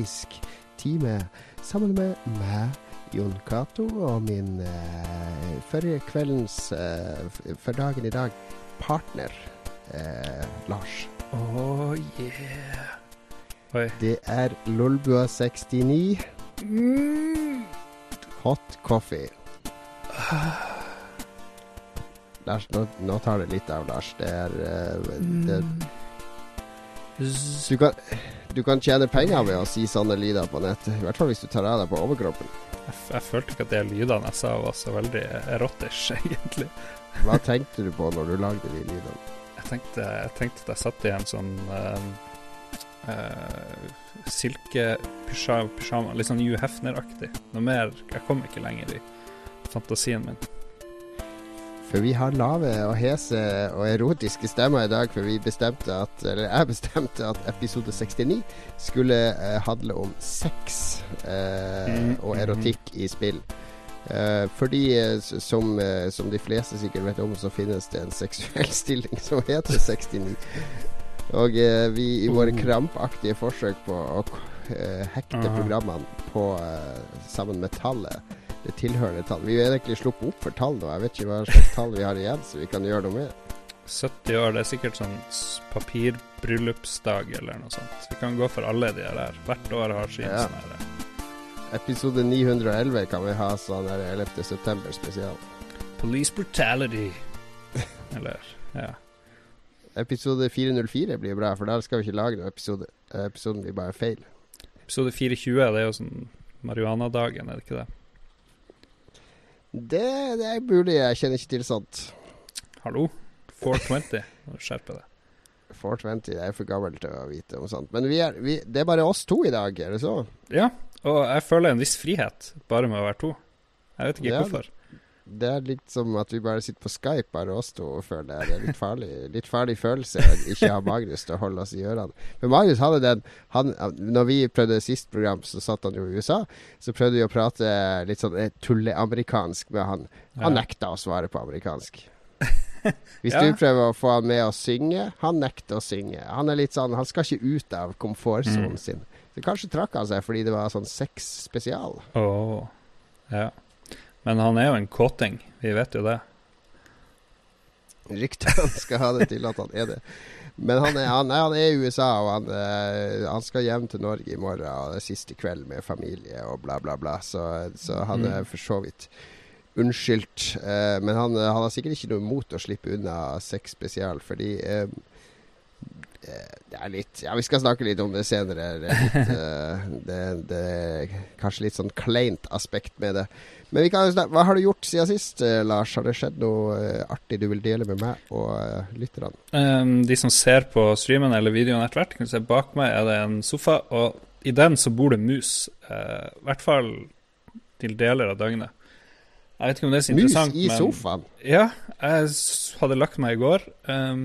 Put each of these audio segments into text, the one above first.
erotisk time sammen med meg, Jon Cato, og min eh, forrige kveldens eh, for dagen i dag partner, eh, Lars. Oh yeah. Oi. Det er Lolbua 69. Mm. Hot coffee. Lars, nå, nå, tar det litt av, Lars. Det er det, du, kan, du kan tjene penger ved å si sånne lyder på nettet. I hvert fall hvis du tar av deg på overkroppen. Jeg, jeg følte ikke at de lydene jeg sa var så veldig erotisk, egentlig. Hva tenkte du på når du lagde de lydene? Jeg tenkte, jeg tenkte at jeg satt i en sånn uh, uh, silkepysjama, litt sånn Hugh Hefner-aktig. Noe mer Jeg kom ikke lenger i fantasien min. For vi har lave og hese og erotiske stemmer i dag, for vi bestemte at Eller jeg bestemte at episode 69 skulle eh, handle om sex eh, og erotikk i spill. Eh, fordi, eh, som, eh, som, de fleste sikkert vet om, så finnes det en seksuell stilling som heter 69. Og eh, vi i våre oh. krampaktige forsøk på å hekte programmene på sammen med tallet det tilhørende tall. Vi har egentlig sluppet opp for tall nå. Jeg vet ikke hva slags tall vi har igjen så vi kan gjøre noe med. 70 år, det er sikkert sånn papirbryllupsdag eller noe sånt. Vi kan gå for alle de her. Hvert år har sin ja. sånn her. Episode 911 kan vi ha sånn her 11. september spesial. Police brutality. eller, ja. Episode 404 blir bra, for der skal vi ikke lage noen episode. Episoden blir bare feil. Episode 420, det er jo sånn marihuanadagen, er det ikke det? Det, det er mulig. Jeg kjenner ikke til sånt. Hallo? 420. Skjerp deg. 420 jeg er for gammel til å vite om sånt. Men vi er, vi, det er bare oss to i dag, er det så? Ja, og jeg føler en viss frihet bare med å være to. Jeg vet ikke ja, hvorfor. Det er litt som at vi bare sitter på Skype, bare oss to, føler jeg. Det er litt farlig, litt farlig følelse å ikke ha Magnus til å holde oss i ørene. Men Magnus hadde den han, Når vi prøvde sist program, så satt han jo i USA. Så prøvde vi å prate litt sånn eh, tulleamerikansk med han. Han nekta å svare på amerikansk. Hvis ja. du prøver å få han med å synge, han nekter å synge. Han er litt sånn Han skal ikke ut av komfortsonen mm. sin. Så kanskje trakk han seg fordi det var sånn sex spesial. Oh. Ja. Men han er jo en kåting. Vi vet jo det. Ryktene skal ha det til at han er det. Men han er, han er, han er i USA, og han, eh, han, skal hjem til Norge i morgen. Og det er siste kveld med familie og bla, bla, bla. Så, så han er for så vidt unnskyldt. Eh, men han, han, har sikkert ikke noe imot å slippe unna sex spesial, fordi eh, det er litt Ja, vi skal snakke litt om det senere. Det er, litt, eh, det, det er kanskje litt sånn kleint aspekt med det. Men vi kan snakke, hva har du gjort siden sist, uh, Lars? Har det skjedd noe uh, artig du vil dele med meg og lytterne? Um, de som ser på streamen eller videoen etter hvert, kan du se bak meg er det en sofa, og i den så bor det mus. I hvert fall til deler av døgnet. Jeg vet ikke om det er så interessant, men Mus i sofaen? Ja, jeg hadde lagt meg i går. Um,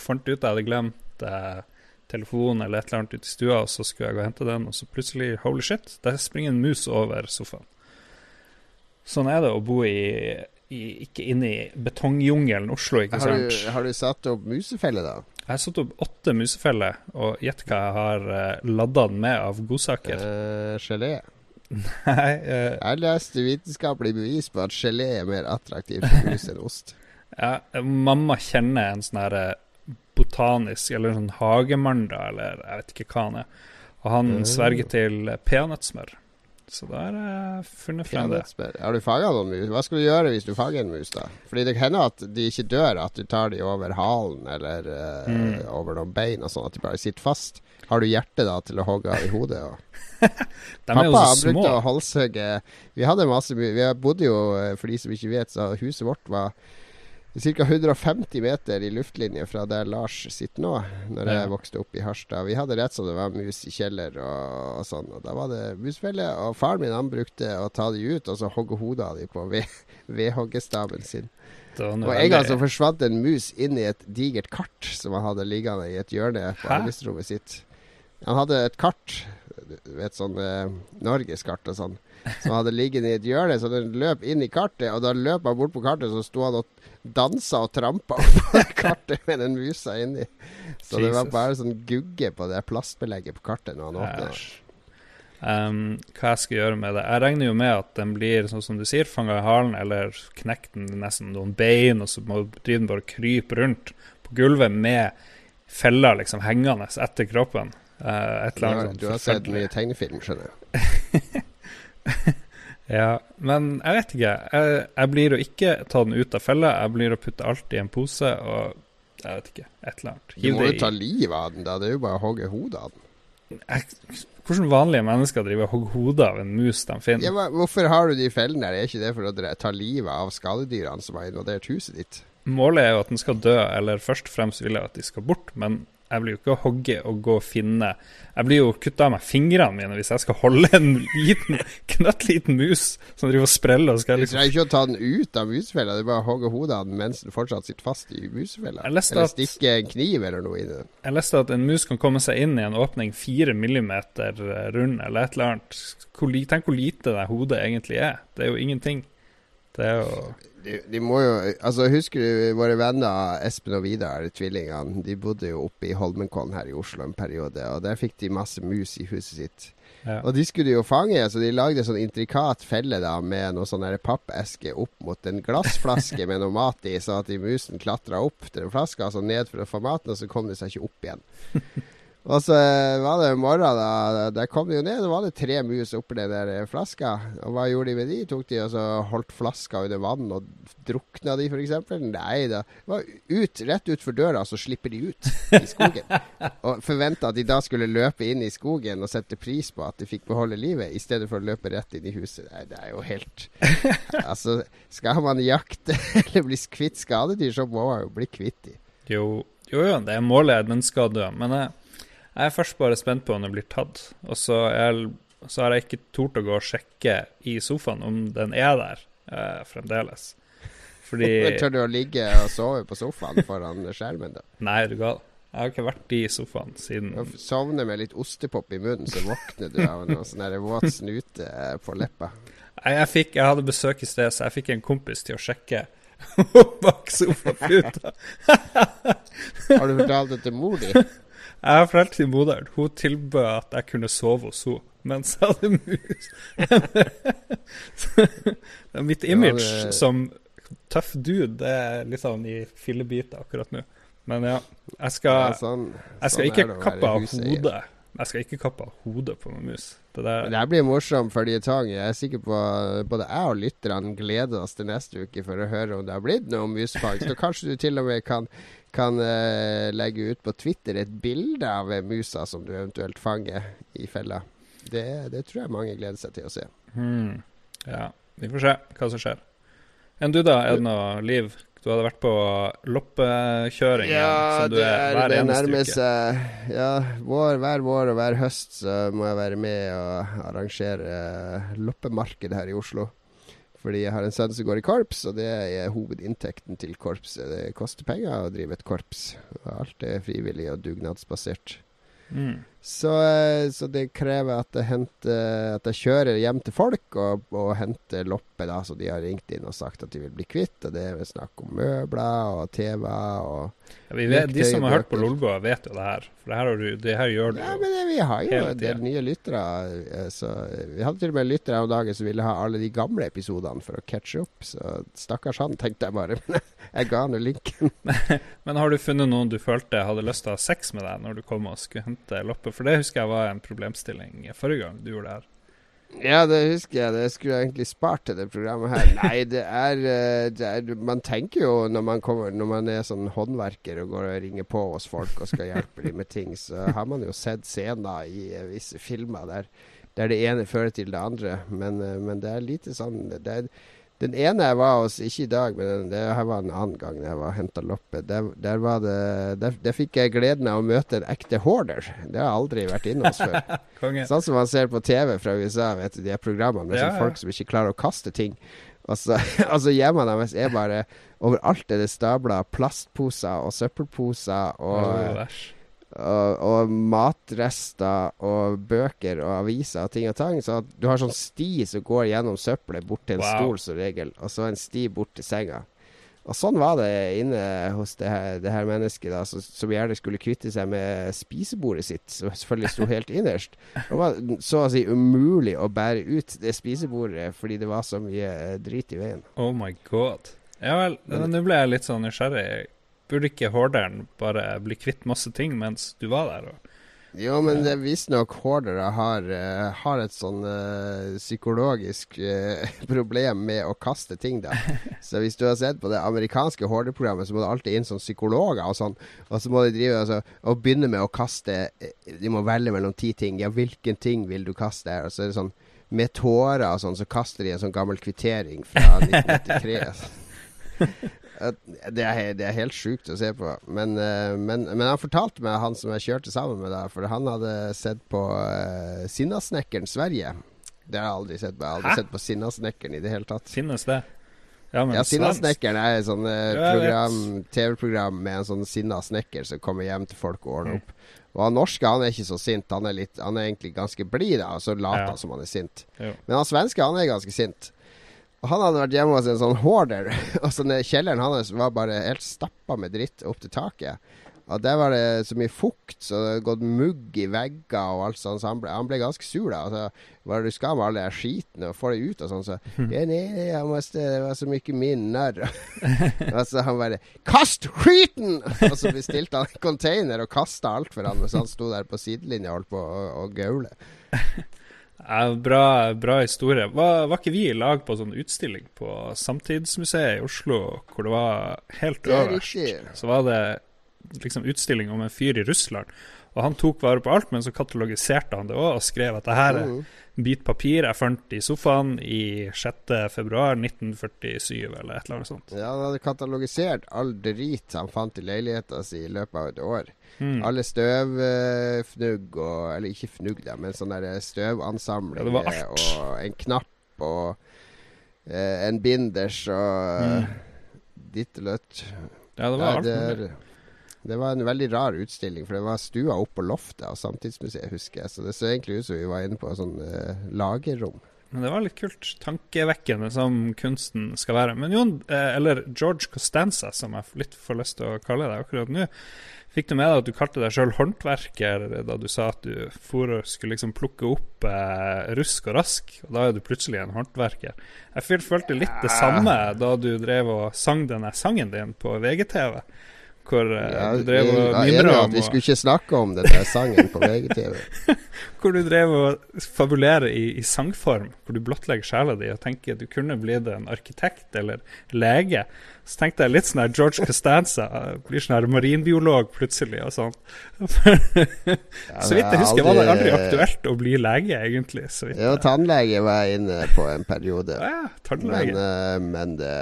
fant ut at jeg hadde glemt uh, telefonen eller et eller annet ute i stua, og så skulle jeg gå og hente den, og så plutselig, holy shit, der springer en mus over sofaen. Sånn er det å bo i, i ikke inne i betongjungelen Oslo, ikke har sant. Du, har du satt opp musefelle, da? Jeg har satt opp åtte musefeller, og gjett hva jeg har uh, eh, ladda den med av godsaker. Uh, gelé? Nei uh, Jeg leste vitenskapelig bevis på at gelé er mer attraktivt for mus enn ost. Ja, mamma kjenner en sånn herre botanisk, eller sånn hagemann, da, eller jeg vet ikke hva han er. Og han mm. sverger til peanøttsmør. Så da har jeg funnet frem det. Har du fanga noen mus? Hva skal du gjøre hvis du fanger en mus, da? Fordi det hender at de ikke dør, at du tar de over halen eller uh, mm. over noen bein og sånn, at de bare sitter fast. Har du hjerte da til å hogge av i hodet? Pappa han brukte å halshugge Vi hadde masse Vi bodde jo, eh, for de som ikke vet, så huset vårt var ca. 150 meter i luftlinje fra der Lars sitter nå, når jeg vokste opp i Harstad. Vi hadde rett som det var mus i kjeller og, og sånn. Og da var det musfelle. Og faren min han brukte å ta de ut og så hogge hodet av de på ved, vedhoggestaven sin. Og en gang så forsvant en mus inn i et digert kart som han hadde liggende i et hjørne på arbeidsrommet sitt. Han hadde et kart, et sånn eh, norgeskart og sånn, som hadde liggende i et hjørne. Så den løp inn i kartet, og da løp han bort på kartet, så sto han og dansa og trampa på kartet med den musa inni. Så det var Jesus. bare sånn gugge på det plastbelegget på kartet når han åpna. Um, hva jeg skal gjøre med det? Jeg regner jo med at den blir, sånn som du sier, fanga i halen, eller knekt den nesten noen bein, og så må den bare krype rundt på gulvet med feller liksom hengende etter kroppen. Uh, et Du, eller har- sånt. du har sett mye tegnefilm, skjønner jeg. Ja, men jeg vet ikke. Jeg, jeg blir å ikke ta den ut av fella. Jeg blir å putte alt i en pose og jeg vet ikke, et eller annet. Du må jo ta livet av den, da. Det er jo bare å hogge hodet av den. jeg, Hvordan vanlige mennesker driver og hogger hodet av en mus de finner? Ja, hvorfor har du de fellene der? Er ikke det for å ta livet av skadedyrene som har invadert huset ditt? Målet er jo at den skal dø, eller først og fremst vil jeg at de skal bort, men jeg blir jo ikke å hogge og gå og finne Jeg blir jo å kutte av meg fingrene mine hvis jeg skal holde en liten, knøttliten mus som driver og spreller og skal Du liksom trenger ikke å ta den ut av musefella, det er bare å hogge hodet av den mens den fortsatt sitter fast i musefella. Eller stikke en kniv eller noe i den. Jeg leste at en mus kan komme seg inn i en åpning fire millimeter rund, eller et eller annet. Tenk hvor lite det hodet egentlig er. Det er jo ingenting. Det er jo De, de må jo Altså, husker du våre venner Espen og Vidar, tvillingene? De bodde jo oppe i Holmenkollen her i Oslo en periode, og der fikk de masse mus i huset sitt. ja. Og de skulle de jo fange, så de lagde sånn intrikat felle da med noe sånn pappeske opp mot en glassflaske med noe mat i, så at de musen klatra opp til den flaska, altså ned for å få maten, og så kom de seg ikke opp igjen. Og så eh, var det en morgen, da. Der kom de jo ned, Da var det tre mus oppi den der eh, flaska. Og hva gjorde de med de? Tok de og så holdt flaska under vann og drukna de, f.eks.? Nei da. Var ut, rett utfor døra, så slipper de ut i skogen. Og forventa at de da skulle løpe inn i skogen og sette pris på at de fikk beholde livet, i stedet for å løpe rett inn i huset. Nei, det er jo helt Altså, skal man jakte eller bli kvitt skadedyr, så må man jo bli kvitt de. Jo, jo, det er målet. men skal dø. Men jeg, jeg er først bare spent på om den blir tatt. Og så, er, jeg- så har jeg ikke tort å gå og sjekke i sofaen om den er der eh, fremdeles. Fordi Tør du å ligge og sove på sofaen foran skjermen, da? Nei, er du gal. Jeg har ikke vært i sofaen siden Du sovner med litt ostepop i munnen, så våkner du av noe sånn våt snute eh, på leppa. Nei, jeg, fikk, jeg hadde besøk i sted, så jeg fikk en kompis til å sjekke bak sofaputa. Har du fortalt det til mor di? Jeg har fortalt til moderen. Hun tilbød at jeg kunne sove hos henne mens jeg hadde mus. Så Mitt image det- som tøff dude, det er litt sånn i fillebiter akkurat nå. Men ja, jeg skal, Ja, sånn, jeg skal sånn ikke er det kappe av hodet. Jeg skal ikke kappe av hodet på noen mus. Det der Det blir for de tang. Jeg er sikker på både jeg og lytterne gleder oss til neste uke for å høre om det har blitt noe om musefangst. Og kanskje du til og med kan, kan uh, legge ut på Twitter et bilde av musa som du eventuelt fanger i fella. Det, det tror jeg mange gleder seg til å se. hmm. Ja, vi får se hva som skjer. Enn du, da? Er det noe liv? Du hadde vært på loppekjøring ja, som du er, hver det eneste nærmest, uke. Ja, vår, hver vår og hver høst så må jeg være med og arrangere eh, loppemarked her i Oslo. Fordi jeg har en sønn som går i korps, og det er hovedinntekten til korpset. Det koster penger å drive et korps. Alt er frivillig og dugnadsbasert. Mm. Så, eh, så det krever at jeg, henter, at jeg kjører hjem til folk og, og henter lopper da, som de har ringt inn og sagt at de vil bli kvitt. Og det er snakk om møbler og TV og Ja, vi vet, de som har hørt på. Lolbua, vet jo det her. For det her, har du, det her gjør du Ja, men det, vi har jo en del nye lyttere. eh, Så vi hadde til og med lyttere om dagen som ville ha alle de gamle episodene for å catche opp. Så stakkars han, tenkte jeg bare. Men jeg ga jo linken. Men har du funnet noen du følte hadde lyst til å ha sex med deg når du kom og skulle hente loppe? For det husker jeg var en problemstilling forrige gang du gjorde det her. Ja, det husker jeg. Det skulle jeg egentlig spart til det programmet her. Nei, det er, eh, det er Man tenker jo når man, kommer, når man er sånn håndverker og går og ringer på hos folk og skal hjelpe dem med ting, så har man jo sett scener i eh, visse filmer der, der det ene fører til det andre. Men, eh, men det er lite sånn det er, Den ene jeg var hos, ikke i dag, men det her var en annen gang jeg var henta loppe. Der, der, var det, der, der fikk jeg gleden av å møte en ekte hoarder. Det har jeg aldri vært inne hos før. Sånn som man ser på TV fra USA, vet du, de programmene med Ja, sånne ja. folk som ikke klarer å kaste ting. Og så altså hjemmene deres er bare Overalt er det stabla plastposer og søppelposer og, æsj. Og, og matrester og bøker og aviser og ting og tang. Så du har sånn sti som går gjennom søppelet bort til en Wow. stol som regel, og så en sti bort til senga. Og sånn var det inne hos det her, det her mennesket, da, som, som gjerne skulle kvitte seg med spisebordet sitt, som selvfølgelig sto helt innerst. Det var så å si umulig å bære ut det spisebordet fordi det var så mye eh, drit i veien. Oh my god. Ja vel, nå ble jeg litt sånn nysgjerrig. Burde ikke horderen bare bli kvitt masse ting mens du var der? Og... Jo, men det visstnok hordere har, eh, har et sånn eh, psykologisk eh, problem med å kaste ting, da. Så hvis du har sett på det amerikanske hoarderprogrammet, så må det alltid inn som psykologer og sånn. Og så må de drive altså, og begynne med å kaste De må velge mellom ti ting. Ja, hvilken ting vil du kaste? Og så er det sånn med tårer og sånn, så kaster de en sånn gammel kvittering fra 1993. At Det er, det er helt sjukt å se på. Men, eh, men, men han fortalte meg, han som jeg kjørte sammen med, da, for han hadde sett på uh, Sinnasnekkeren Sverige. Det har jeg aldri sett på. Jeg har aldri Hæ? sett på Sinnasnekkeren i det hele tatt. Finnes det? Ja, men Ja, Sinnasnekkeren er et sånn eh, TV-program med en sånn sinna snekker som kommer hjem til folk og ordner opp. Og han norske han er ikke så sint. Han er, litt, han er egentlig ganske blid, og så later Ja. som han er sint. Jo. Men han svenske han er ganske sint. Han hadde vært hjemme hos en sånn hoarder, og så kjelleren hans var bare helt stappa med dritt opp til taket. Og der var det så mye fukt, så det hadde gått mugg i vegger og alt sånt. Så han ble, han ble ganske sur da. Altså, hva er det du skal med all den skiten og få det ut og sånn? Så ja, nei, jeg måtte, det var så mye minner. og så han bare Kast skiten! og så bestilte han en container og kasta alt for han mens han sto der på sidelinja og holdt på å gaule. Ja, bra, bra historie. Var, var ikke vi i lag på sånn utstilling på Samtidsmuseet i Oslo, hvor det var helt er øverst. Så var det liksom utstilling om en fyr i Russland. Og han tok vare på alt, men så katalogiserte han det òg og skrev at det her er en bit papir jeg fant i sofaen i 6.2.1947, eller et eller annet sånt. Ja, han hadde katalogisert all drit han fant i leiligheta si i løpet av et år. Mm. Alle støvfnugg og Eller ikke fnugg, da, men sånne støvansamlinger Ja, støvansamlinger var alt. og en knapp og eh, en binders og Mm. ditt og løtt. Ja, det var alt mulig. Det var en veldig rar utstilling, for det var stua opp på loftet av Samtidsmuseet, husker jeg. Så det så egentlig ut som vi var inne på et sånn eh, lagerrom. Men det var litt kult. Tankevekkende som kunsten skal være. Men Jon, eh, eller George Costanza, som jeg litt får lyst til å kalle deg akkurat nå. Fikk du med deg at du kalte deg sjøl håndverker da du sa at du for skulle liksom plukke opp eh, rusk og rask, og da er du plutselig en håndverker. Jeg følte litt det samme da du drev og sang denne sangen din på VGTV, hvor eh, Ja, du drev og mimra om vi skulle ikke snakke om den der sangen på VGTV. hvor du drev og fabulerer i, i sangform, hvor du blottlegger sjela di og tenker at du kunne blitt en arkitekt eller lege. Så tenkte jeg litt sånn her George Costanza, eh, blir sånn her marinbiolog plutselig og sånn. så vidt jeg husker var det aldri aktuelt å bli lege, egentlig. Så vidt Jo, tannlege var jeg inne på en periode. Ja, Men, tannlege. eh, men det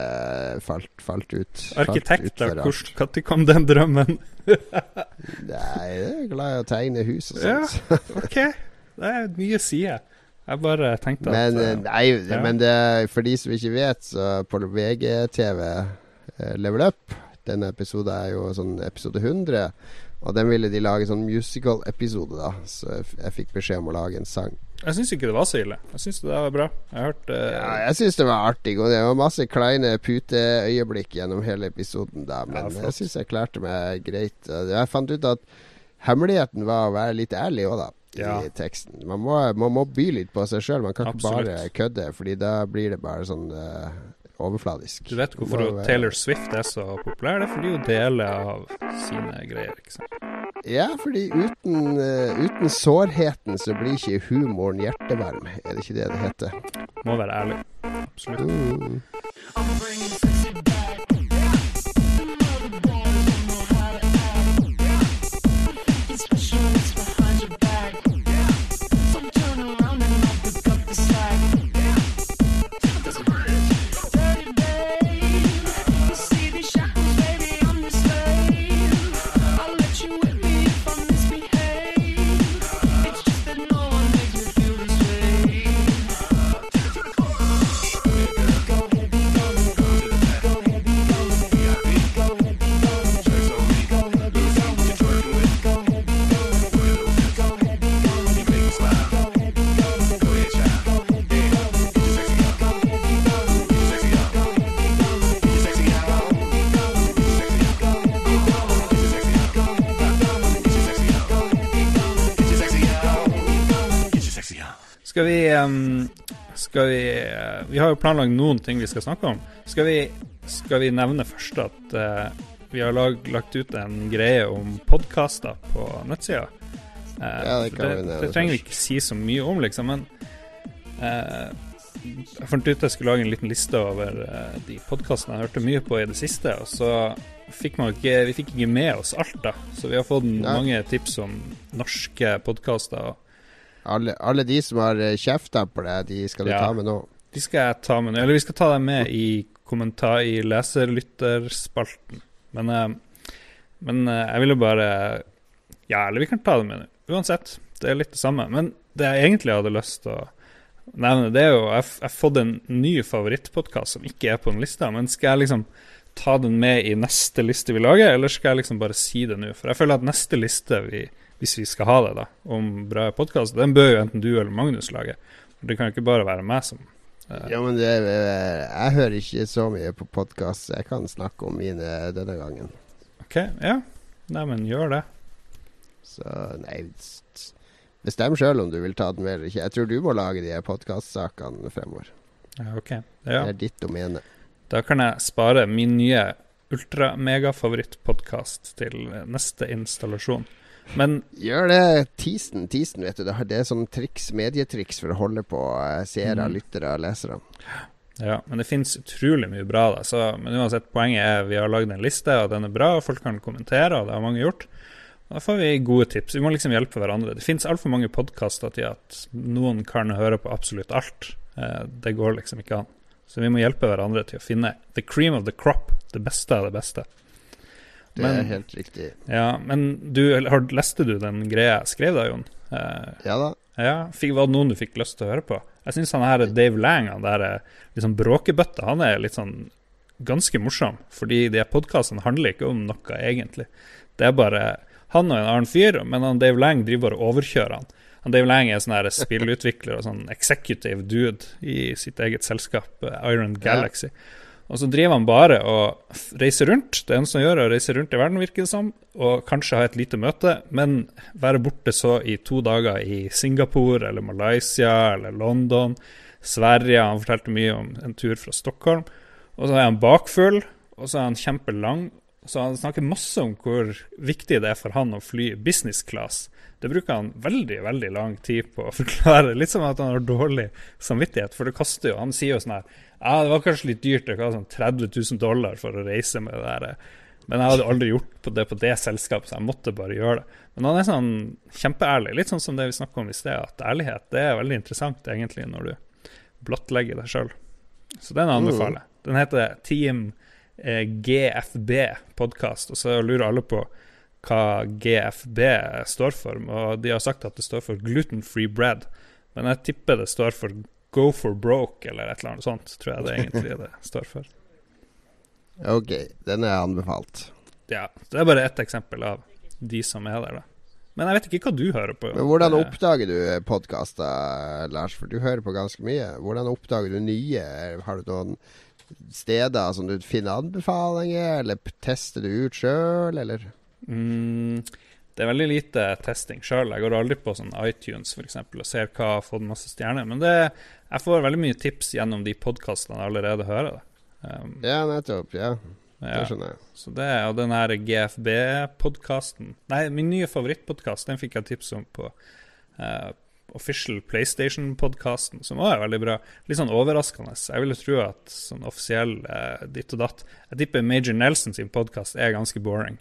falt, falt ut. Arkitekt, da. Når kom den drømmen? Nei, jeg er glad i å tegne hus og sånt. Ja. OK, det er mye sider. Jeg bare tenkte Men, at eh, eh, nei, ja. men det, for de som ikke vet, så på VGTV Level Up Denne episoden er jo sånn episode 100. Og den ville de lage sånn musical-episode, da. Så jeg, fikk beskjed om å lage en sang. Jeg syns ikke det var så ille. Jeg syns det var bra. Jeg hørte hørt eh, Ja, jeg syns det var artig, og det var masse kleine puteøyeblikk gjennom hele episoden. da Men Ja, jeg syns jeg klarte meg greit. Jeg fant ut at hemmeligheten var å være litt ærlig òg, da. I teksten. Man må, man må by litt på seg sjøl. Man kan ikke Absolutt. bare kødde, Fordi da blir det bare sånn eh, overfladisk. Du vet hvorfor Over... Taylor Swift er så populær? Det er fordi hun deler av sine greier. ikke sant? Ja, fordi uten, eh, uten sårheten så blir ikke humoren hjertevarm. Er det ikke det det heter? Må være ærlig. Absolutt. Mm. Ehm, Skal vi eh, Vi har jo planlagt noen ting vi skal snakke om. Skal vi, skal vi nevne først at uh, vi har lag, lagt ut en greie om podkaster på nettsida? Uh, Ja, det vi det, nevne det trenger vi ikke si så mye om, liksom, men uh, jeg fant ut jeg skulle lage en liten liste over eh, de podkastene jeg hørte mye på i det siste. Og så fikk man ikke, vi fikk ikke med oss alt, da. Så vi har fått Nei. mange tips om norske podkaster. Alle, alle de som har eh, kjefta på det, de skal du Ja. ta med nå. De skal jeg ta med nå. Eller vi skal ta dem med i kommentar i leserlytterspalten. Men, eh, men eh, jeg ville bare Ja, eller vi kan ta dem med nå. Uansett. Det er litt det samme. Men det jeg egentlig hadde lyst til å nevne, det er jo Jeg jeg har fått en ny favorittpodkast som ikke er på den lista. Men skal jeg liksom ta den med i neste liste vi lager, eller skal jeg liksom bare si det nå? For jeg føler at neste liste vi hvis vi skal ha det, da, om bra podkast, den bør jo enten du eller Magnus lage. For Det kan jo ikke bare være meg som uh... Ja, men det, jeg hører ikke så mye på podkast, jeg kan snakke om mine denne gangen. OK, ja. Nei, men gjør det. Så nei Bestem sjøl om du vil ta den med eller ikke. Jeg tror du må lage de podkastsakene fremover. Ja, OK. Ja. Det er ditt domene. Da kan jeg spare min nye ultra-mega-favorittpodkast til neste installasjon. Men Gjør det. Teasen, teasen, vet du. Det det er sånn triks, medietriks for å holde på eh, seere, Mm. lyttere og lesere. Ja, men det finnes utrolig mye bra. Så, men uansett, poenget er vi har lagd en liste, og den er bra, og folk kan kommentere, og det har mange gjort. Da får vi gode tips. Vi må liksom hjelpe hverandre. Det finnes altfor mange podkaster til at noen kan høre på absolutt alt. Eh, det går liksom ikke an. Så vi må hjelpe hverandre til å finne the cream of the crop, det beste av det beste. Det Men- er helt riktig. Ja, men du, leste du den greia jeg skrev da, Jon? Eh, Ja da. ja, fikk, Var det noen du fikk lyst til å høre på? Jeg syns han her Dave Lang, han der eh, liksom bråkebøtta, han er litt sånn ganske morsom. Fordi de podkastene handler ikke om noe, egentlig. Det er bare han og en annen fyr, men han Dave Lang driver og overkjører han. Han Dave Lang er sånn her spillutvikler og sånn executive dude i sitt eget selskap, eh, Iron Galaxy. Og så driver han bare og reiser rundt. Det eneste han gjør, er å reise rundt i verden, virker det som. Og kanskje ha et lite møte, men være borte så i to dager i Singapore eller Malaysia eller London. Sverige. Han fortalte mye om en tur fra Stockholm. Og så er han bakfull, og så er han kjempelang. Så han snakker masse om hvor viktig det er for han å fly business class. Det bruker han veldig veldig lang tid på å forklare. Litt som at han har dårlig samvittighet, for det koster jo Han sier jo sånn her Ja, det var kanskje litt dyrt, det var sånn 30 000 dollar for å reise med det der. Men jeg hadde aldri gjort det på det selskapet, så jeg måtte bare gjøre det. Men han er sånn kjempeærlig, litt sånn som det vi snakka om i sted, at ærlighet det er veldig interessant egentlig når du blottlegger deg sjøl. Så den anbefaler jeg. Den heter Team eh, GFB podkast, og så lurer alle på hva GFB står for. Og de har sagt at det står for Gluten Free Bread, men jeg tipper det står for Go for broke, eller et eller annet sånt, tror jeg det egentlig det står for. Ok, den er anbefalt. Ja, Det er bare ett eksempel av de som er der, da. Men jeg vet ikke hva du hører på. Men hvordan Eh, oppdager du podkaster, Lars? For du hører på ganske mye. Hvordan oppdager du nye? Har du noen steder som du finner anbefalinger, eller tester du ut sjøl, eller? Mm, det er veldig lite testing sjøl. Jeg går aldri på sånn iTunes for eksempel, og ser hva har fått masse stjerner. Men det, jeg får veldig mye tips gjennom de podkastene jeg allerede hører. Um, Ja, nettopp. Ja, det ja. skjønner jeg. Så det og den her GFB-podkasten Nei, min nye favorittpodkast, den fikk jeg tips om på eh, Official PlayStation-podkasten, som også er veldig bra. Litt sånn overraskende. Jeg ville tro at sånn offisiell eh, ditt og datt Jeg tipper Major Nelson sin podkast er ganske boring.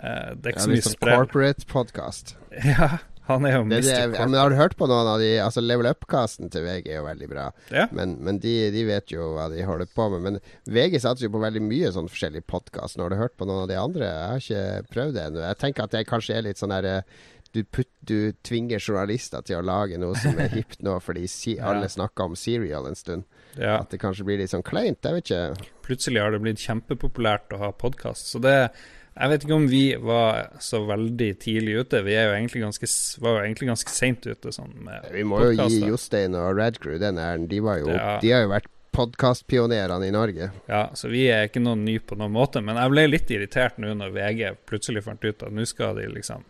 Eh, det er ikke Ja, så mye sånn sprell. corporate podcast. Ja, han er jo Det, det, men har du hørt på noen av de Altså Level Up-casten til VG er jo veldig bra. Ja. Men, men de, de vet jo hva de holder på med. Men VG satser jo på veldig mye sånn forskjellig podkast. Har du hørt på noen av de andre? Jeg har ikke prøvd det ennå. Jeg tenker at det kanskje er litt sånn derre du, putt, du tvinger journalister til å lage noe som er hipt nå, fordi si, Ja. alle snakker om Serial en stund. ja. At det kanskje blir litt sånn kleint. Jeg vet ikke. Plutselig har det blitt kjempepopulært å ha podkast. Så det Jeg vet ikke om vi var så veldig tidlig ute. Vi er jo egentlig ganske, var jo egentlig ganske seint ute sånn med Vi må jo gi. Jostein og Radcrew den æren. De, jo, Ja. de har jo vært podkastpionerene i Norge. Ja, så vi er ikke noen ny på noen måte. Men jeg ble litt irritert nå når VG plutselig fant ut at nå skal de liksom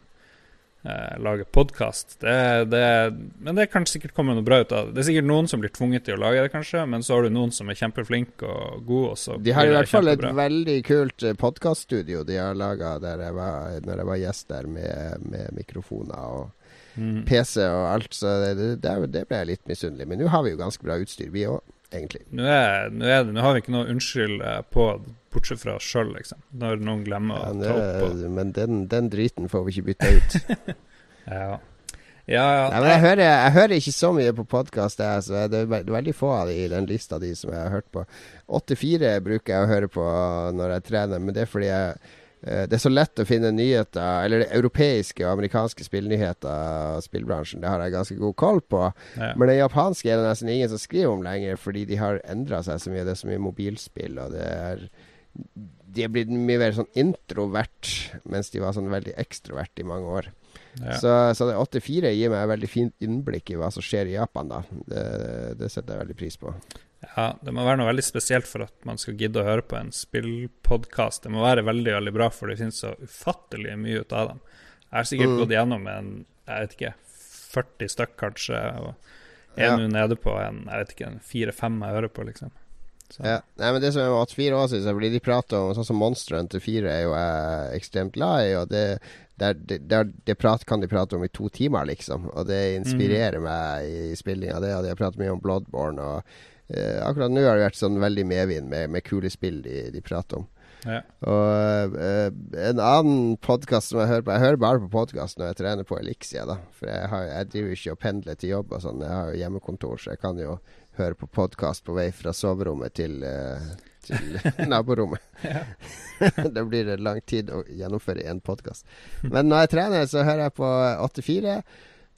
eh, lage podkast. Men det kan sikkert komme noe bra ut av det. Det er sikkert noen som blir tvunget til å lage det, kanskje, men så har du noen som er kjempeflinke og så De har i hvert fall et veldig kult podkaststudio de har laga der jeg var, når jeg var gjest der, med, med mikrofoner og Mm. PC og alt. Så det, det, det, det ble jeg litt misunnelig. Men nå har vi jo ganske bra utstyr, vi òg, egentlig. Nå, er, nå, er det, nå har vi ikke noe unnskyld eh, på, bortsett fra oss sjøl, liksom. Når noen glemmer Ja, å ta opp. på men den, den driten får vi ikke bytta ut. ja. Ja, ja. Nei, men jeg hører, jeg hører ikke så mye på podkast. Så det er veldig få av de i den lista de som jeg har hørt på. 84 bruker jeg å høre på når jeg trener, men det er fordi jeg det er så lett å finne nyheter, eller europeiske og amerikanske spillnyheter spillbransjen. Det har jeg ganske god koll på. ja. Men det japanske er det nesten ingen som skriver om lenger, fordi de har endra seg så mye. Det er så mye mobilspill, og det er De er blitt mye mer sånn introvert, mens de var sånn veldig ekstrovert i mange år. ja. Så, så det 84 gir meg et veldig fint innblikk i hva som skjer i Japan, da. Det, det setter jeg veldig pris på. Ja, det må være noe veldig spesielt for at man skal gidde å høre på en spillpodkast. Det må være veldig veldig bra, for det finnes så ufattelig mye ut av dem. Jeg har sikkert Mm. gått gjennom en jeg vet ikke, 40 stykk kanskje, og er Ja. nå nede på en jeg vet ikke, en fire-fem jeg hører på, liksom. Så, Ja. Nei, men det som er at fire år siden, blir de prata om sånn som Monster Hunter 4 er jo jeg ekstremt glad i, og det, der, der, det, prat, kan de prate om i to timer, liksom. Og det inspirerer meg i spillinga, det. Og de har pratet mye om Bloodborne, og eh, akkurat nå har det vært sånn veldig medvind med, med kule spill de, de prater om. ja. Og eh, en annen podkast som jeg hører på Jeg hører bare på podkast når jeg trener på Elixia, da. For jeg, har, jeg driver jo ikke og pendler til jobb og sånn. Jeg har jo hjemmekontor, så jeg kan jo høre på podkast på vei fra soverommet til, eh, til naborommet. det blir det lang tid å gjennomføre én podkast. Men når jeg trener, så hører jeg på 84.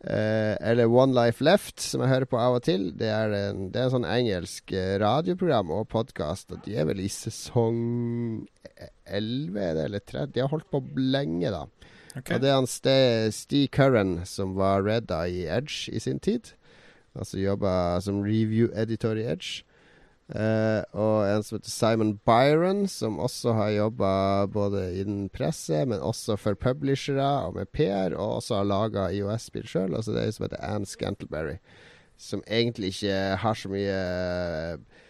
Eh, eller One Life Left, som jeg hører på av og til. Det er en, det er en sånn engelsk eh, radioprogram og podkast, de er vel i sesong 11 er det, eller 30? De har holdt på lenge, da. Okay. Og det er han Ste Steve Curran som var redda i Edge i sin tid. Altså jobba som review-editor i Edge. Eh, og en som heter Simon Byron, som også har jobba både innen presse, men også for publishere og med PR, og også har laga IOS-spill sjøl. Altså det er en som heter Anne Scantleberry, som egentlig ikke har så mye eh,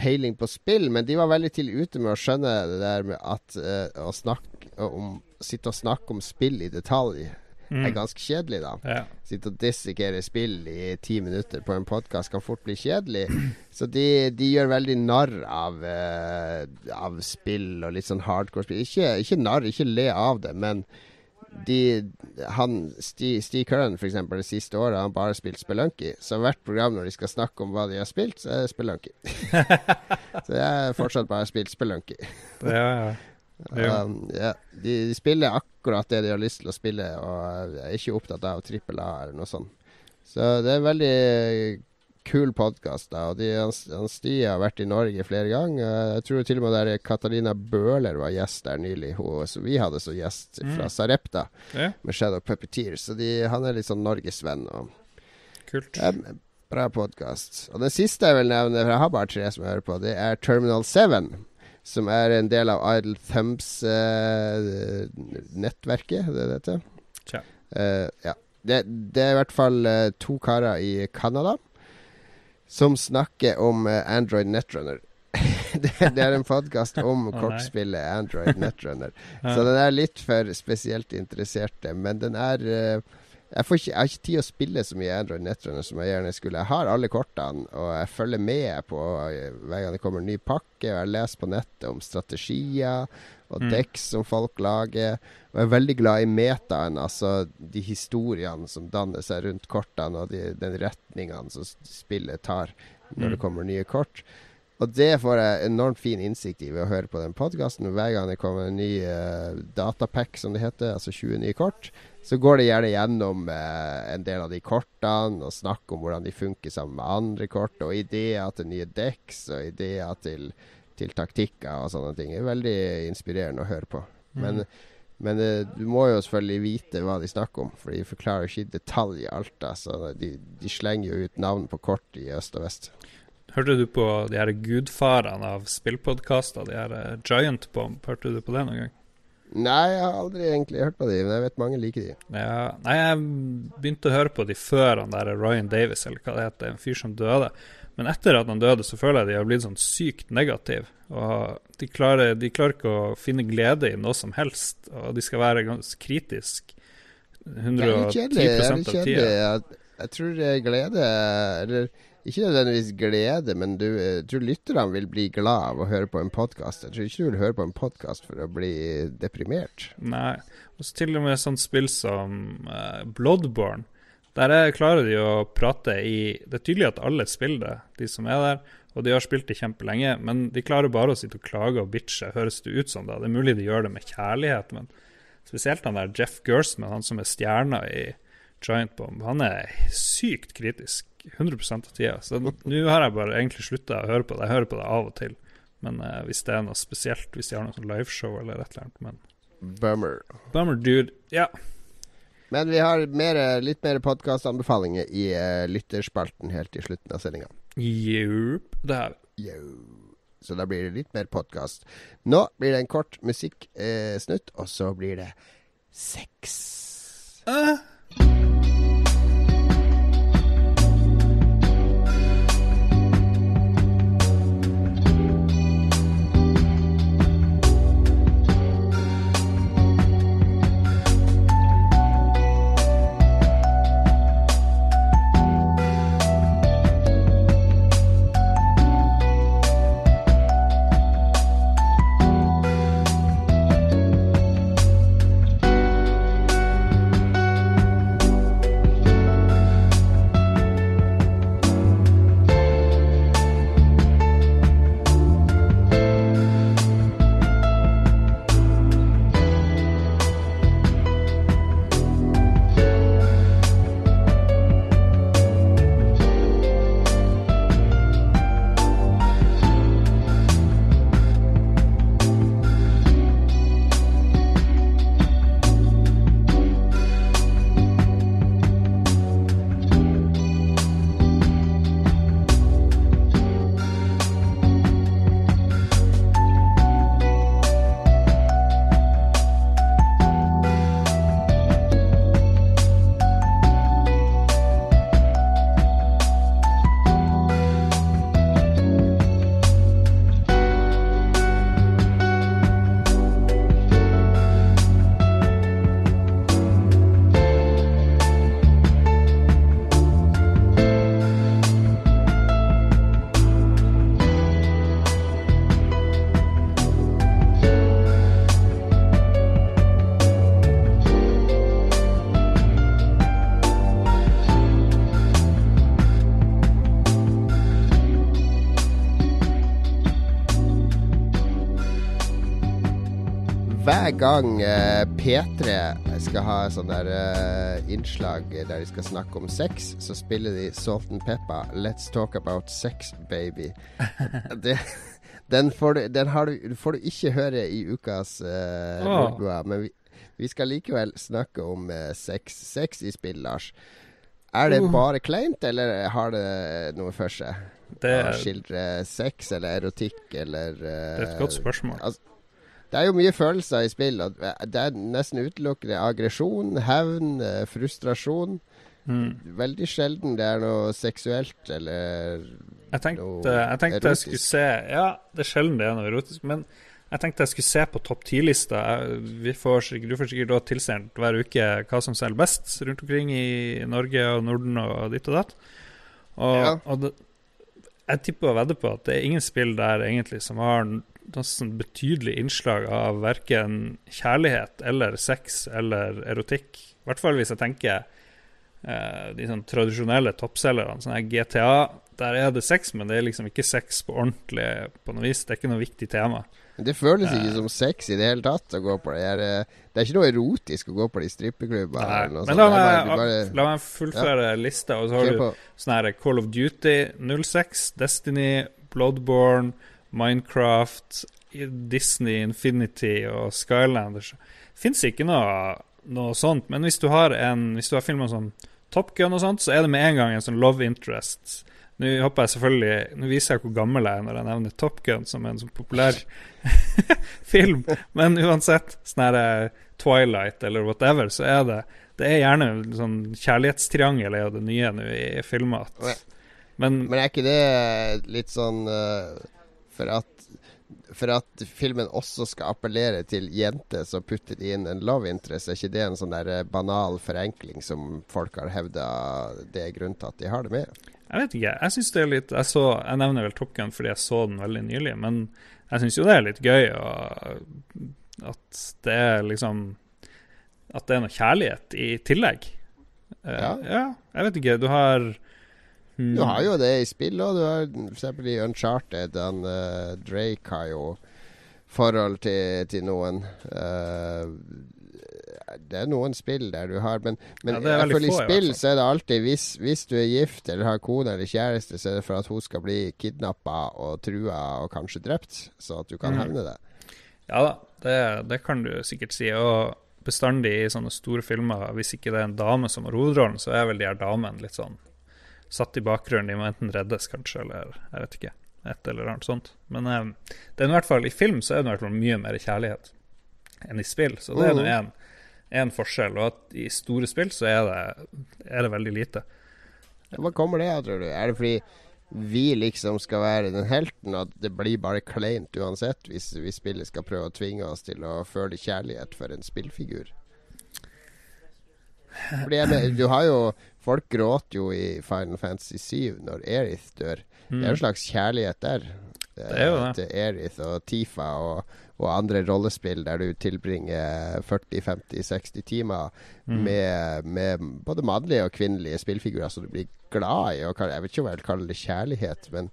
peiling på spill, men de var veldig tidlig ute med å skjønne det der med at uh, å snakke om Sitte og snakke om spill i detalj Mm. er ganske kjedelig, da. Ja. Sitte og dissekere spill i ti minutter på en podkast kan fort bli kjedelig. Så de, de gjør veldig narr av, uh, av spill og litt sånn hardcore spill. Ikke, ikke narr, ikke le av det, men de, han, Steve, Steve Curran for eksempel, det siste året har han bare spilt Spelunky. Så hvert program når de skal snakke om hva de har spilt, så er det Spelunky. så jeg har fortsatt bare spilt Spelunky. Ja, ja. Um, ja, de, de spiller akkurat det de har lyst til å spille, og er ikke opptatt av trippel A eller noe sånt. Så det er en veldig kul podkast. Og de, han, har vært i Norge flere ganger. Jeg tror til og med der Katarina Bøhler var gjest der nylig. Hun, som vi hadde som gjest fra Mm. Sarepta ja, med Shadow Puppeteer. Så de, han er litt sånn norgesvenn. Og kult. Um, bra podkast. Og den siste jeg vil nevne, for jeg har bare tre som jeg hører på, det er Terminal 7. Som er en del av Idle Thumbs-nettverket, det det heter. Tja. Eh, ja. Det, det er i hvert fall uh, to karer i Canada som snakker om eh, Android Netrunner. det, det er en podkast om oh, kortspillet Android Netrunner. Ja. Så den er litt for spesielt interesserte, men den er eh, jeg, får ikke, jeg har ikke tid å spille så mye Android Netrunner som jeg gjerne skulle. Jeg har alle kortene, og jeg følger med på eh, hver gang det kommer en ny pakke. Og jeg leser på nettet om strategier og Mm. decks som folk lager. Og jeg er veldig glad i metaen, altså de historiene som danner seg rundt kortene, og de, den retningene som spillet tar når Mm. det kommer nye kort. Og det får jeg enormt fin innsikt i ved å høre på den podkasten. Hver gang det kommer en ny uh, datapack, som det heter, altså 20 nye kort, så går det gjerne gjennom eh, en del av de kortene og snakker om hvordan de funker sammen med andre kort, og ideer til nye dekks og ideer til, til taktikker og sånne ting. Det er veldig inspirerende å høre på. Men, men eh, du må jo selvfølgelig vite hva de snakker om, for de forklarer ikke i detalj alt. Altså. så de, de slenger jo ut navn på kort i øst og vest. Hørte du på de her gudfarene av spillpodkaster, de her eh, Giant Bomb? Hørte du på det noen gang? Nei, jeg har aldri egentlig hørt på de, men jeg vet mange liker de. Ja, nei, jeg begynte å høre på de før han der Ryan Davis, eller hva det heter, en fyr som døde. Men etter at han døde, så føler jeg de har blitt sånn sykt negative. Og de klarer, de klarer ikke å finne glede i noe som helst, og de skal være ganske kritisk Det litt 110. Det er av tida. Jeg, jeg tror det er glede Eller ikke nødvendigvis glede, men du, jeg tror lytterne vil bli glad av å høre på en podkast. Jeg tror ikke du vil høre på en podkast for å bli deprimert. Nei. Og så til og med sånt spill som uh, Bloodborne. Der er, klarer de å prate i Det er tydelig at alle spiller det, de som er der. Og de har spilt det kjempelenge, men de klarer bare å sitte og klage og bitche, høres det ut som. da Det er mulig de gjør det med kjærlighet, men spesielt han der Jeff Gersman, han som er stjerna i Giant Bomb, han er sykt kritisk 100% av tida. Så nå har jeg bare egentlig slutta å høre på det. Jeg hører på det av og til. Men eh, hvis det er noe spesielt, hvis de har noe sånn liveshow eller et eller annet. Men Bummer. Bummer dude. Ja. Men vi har mer, litt mer podkastanbefalinger i uh, lytterspalten helt i slutten av sendinga. Yep, Det har vi. Så da blir det litt mer podkast. Nå blir det en kort musikksnutt, og så blir det sex. Eh, gang eh, P3 skal ha sånn der eh, innslag der de skal snakke om sex, så spiller de Salt and Pepper 'Let's Talk About Sex, Baby'. det, den, får du, den har du, får du ikke høre i ukas uh, Åh. Men vi, vi skal likevel snakke om eh, sex. Sex i spill, Lars. Er det Uh. bare kleint, eller har det noe for seg? det, Å er, skildre sex eller erotikk eller det er et godt spørsmål. Det er jo mye følelser i spill. og Det er nesten utelukkende aggresjon, hevn, eh, frustrasjon. Mm. Veldig sjelden det er noe seksuelt eller Jeg tenkte, jeg tenkte jeg skulle se Ja, det er sjelden det er noe erotisk, men jeg tenkte jeg skulle se på topp 10-lista. Vi får du får sikkert da tilsendt hver uke hva som selger best rundt omkring i Norge og Norden og ditt og datt. Og, Ja. og det, jeg tipper og vedder på at det er ingen spill der egentlig som har sånn betydelig innslag av verken kjærlighet eller sex eller erotikk. I hvert fall hvis jeg tenker eh, de sånn tradisjonelle toppselgerne, sånn her GTA, der er det sex, men det er liksom ikke sex på ordentlig på noe vis. Det er ikke noe viktig tema. Det føles ikke Eh. som sex i det hele tatt å gå på det. eh, Det er ikke noe erotisk å gå på de strippeklubbene. Men la meg, bare- la meg fullføre lista, og så har du sånn her Call of Duty 06, Destiny, Bloodborne, Minecraft, Disney, Infinity og Skylanders. Fins ikke noe, noe sånt, men hvis du har en Hvis du har filma sånn Top Gun og sånt, så er det med en gang en sånn love interest. Nå håper jeg selvfølgelig Nå viser jeg hvor gammel jeg er når jeg nevner Top Gun som en sånn populær film. Men uansett, sånn her eh, Twilight eller whatever, så er det Det er gjerne en sånn kjærlighetstriangel er jo det nye nå i filmer. Men Men er ikke det litt sånn eh, for at for at filmen også skal appellere til jenter, så putter de inn en love interest. Er ikke det en sånn der eh, banal forenkling som folk har hevda det er grunnen til at de har det med? Jeg vet ikke. Jeg synes det er litt Jeg, så, jeg nevner vel Top Gun fordi jeg så den veldig nylig, men jeg syns jo det er litt gøy at det er liksom At det er noe kjærlighet i tillegg. Eh, Ja. ja. Jeg vet ikke. Du har hmm, Du har jo det i spill òg. Du har f.eks. i Uncharted. Han, uh, Drake har jo forhold til, til noen. Uh, det er noen spill der du har Men, men Ja, i få, spill så er det alltid hvis, hvis du er gift eller har kone eller kjæreste, så er det for at hun skal bli kidnappa og trua og kanskje drept, så at du kan Mm. hevne det. Ja da, det, det kan du sikkert si. Og bestandig i sånne store filmer, hvis ikke det er en dame som har hovedrollen, så er vel de her damene litt sånn satt i bakgrunnen. De må enten reddes, kanskje, eller jeg vet ikke. Et eller annet sånt. Men um, det er i hvert fall i film så er det i hvert fall mye mer kjærlighet enn i spill. Så det er nå én en, en forskjell. Og at i store spill så er det, er det veldig lite. Hva kommer det av, tror du? Er det fordi vi liksom skal være den helten, at det blir bare kleint uansett hvis, hvis spillet skal prøve å tvinge oss til å føle kjærlighet for en spillfigur? Fordi jeg du har jo Folk gråter jo i Final Fantasy 7 når Erith dør. Det er en slags kjærlighet der. Det er jo det. Til Erith og Tifa og, og andre rollespill der du tilbringer 40-50-60 timer Mm. med, med både mannlige og kvinnelige spillfigurer som du blir glad i. Og jeg vet ikke om jeg vil kalle det kjærlighet, men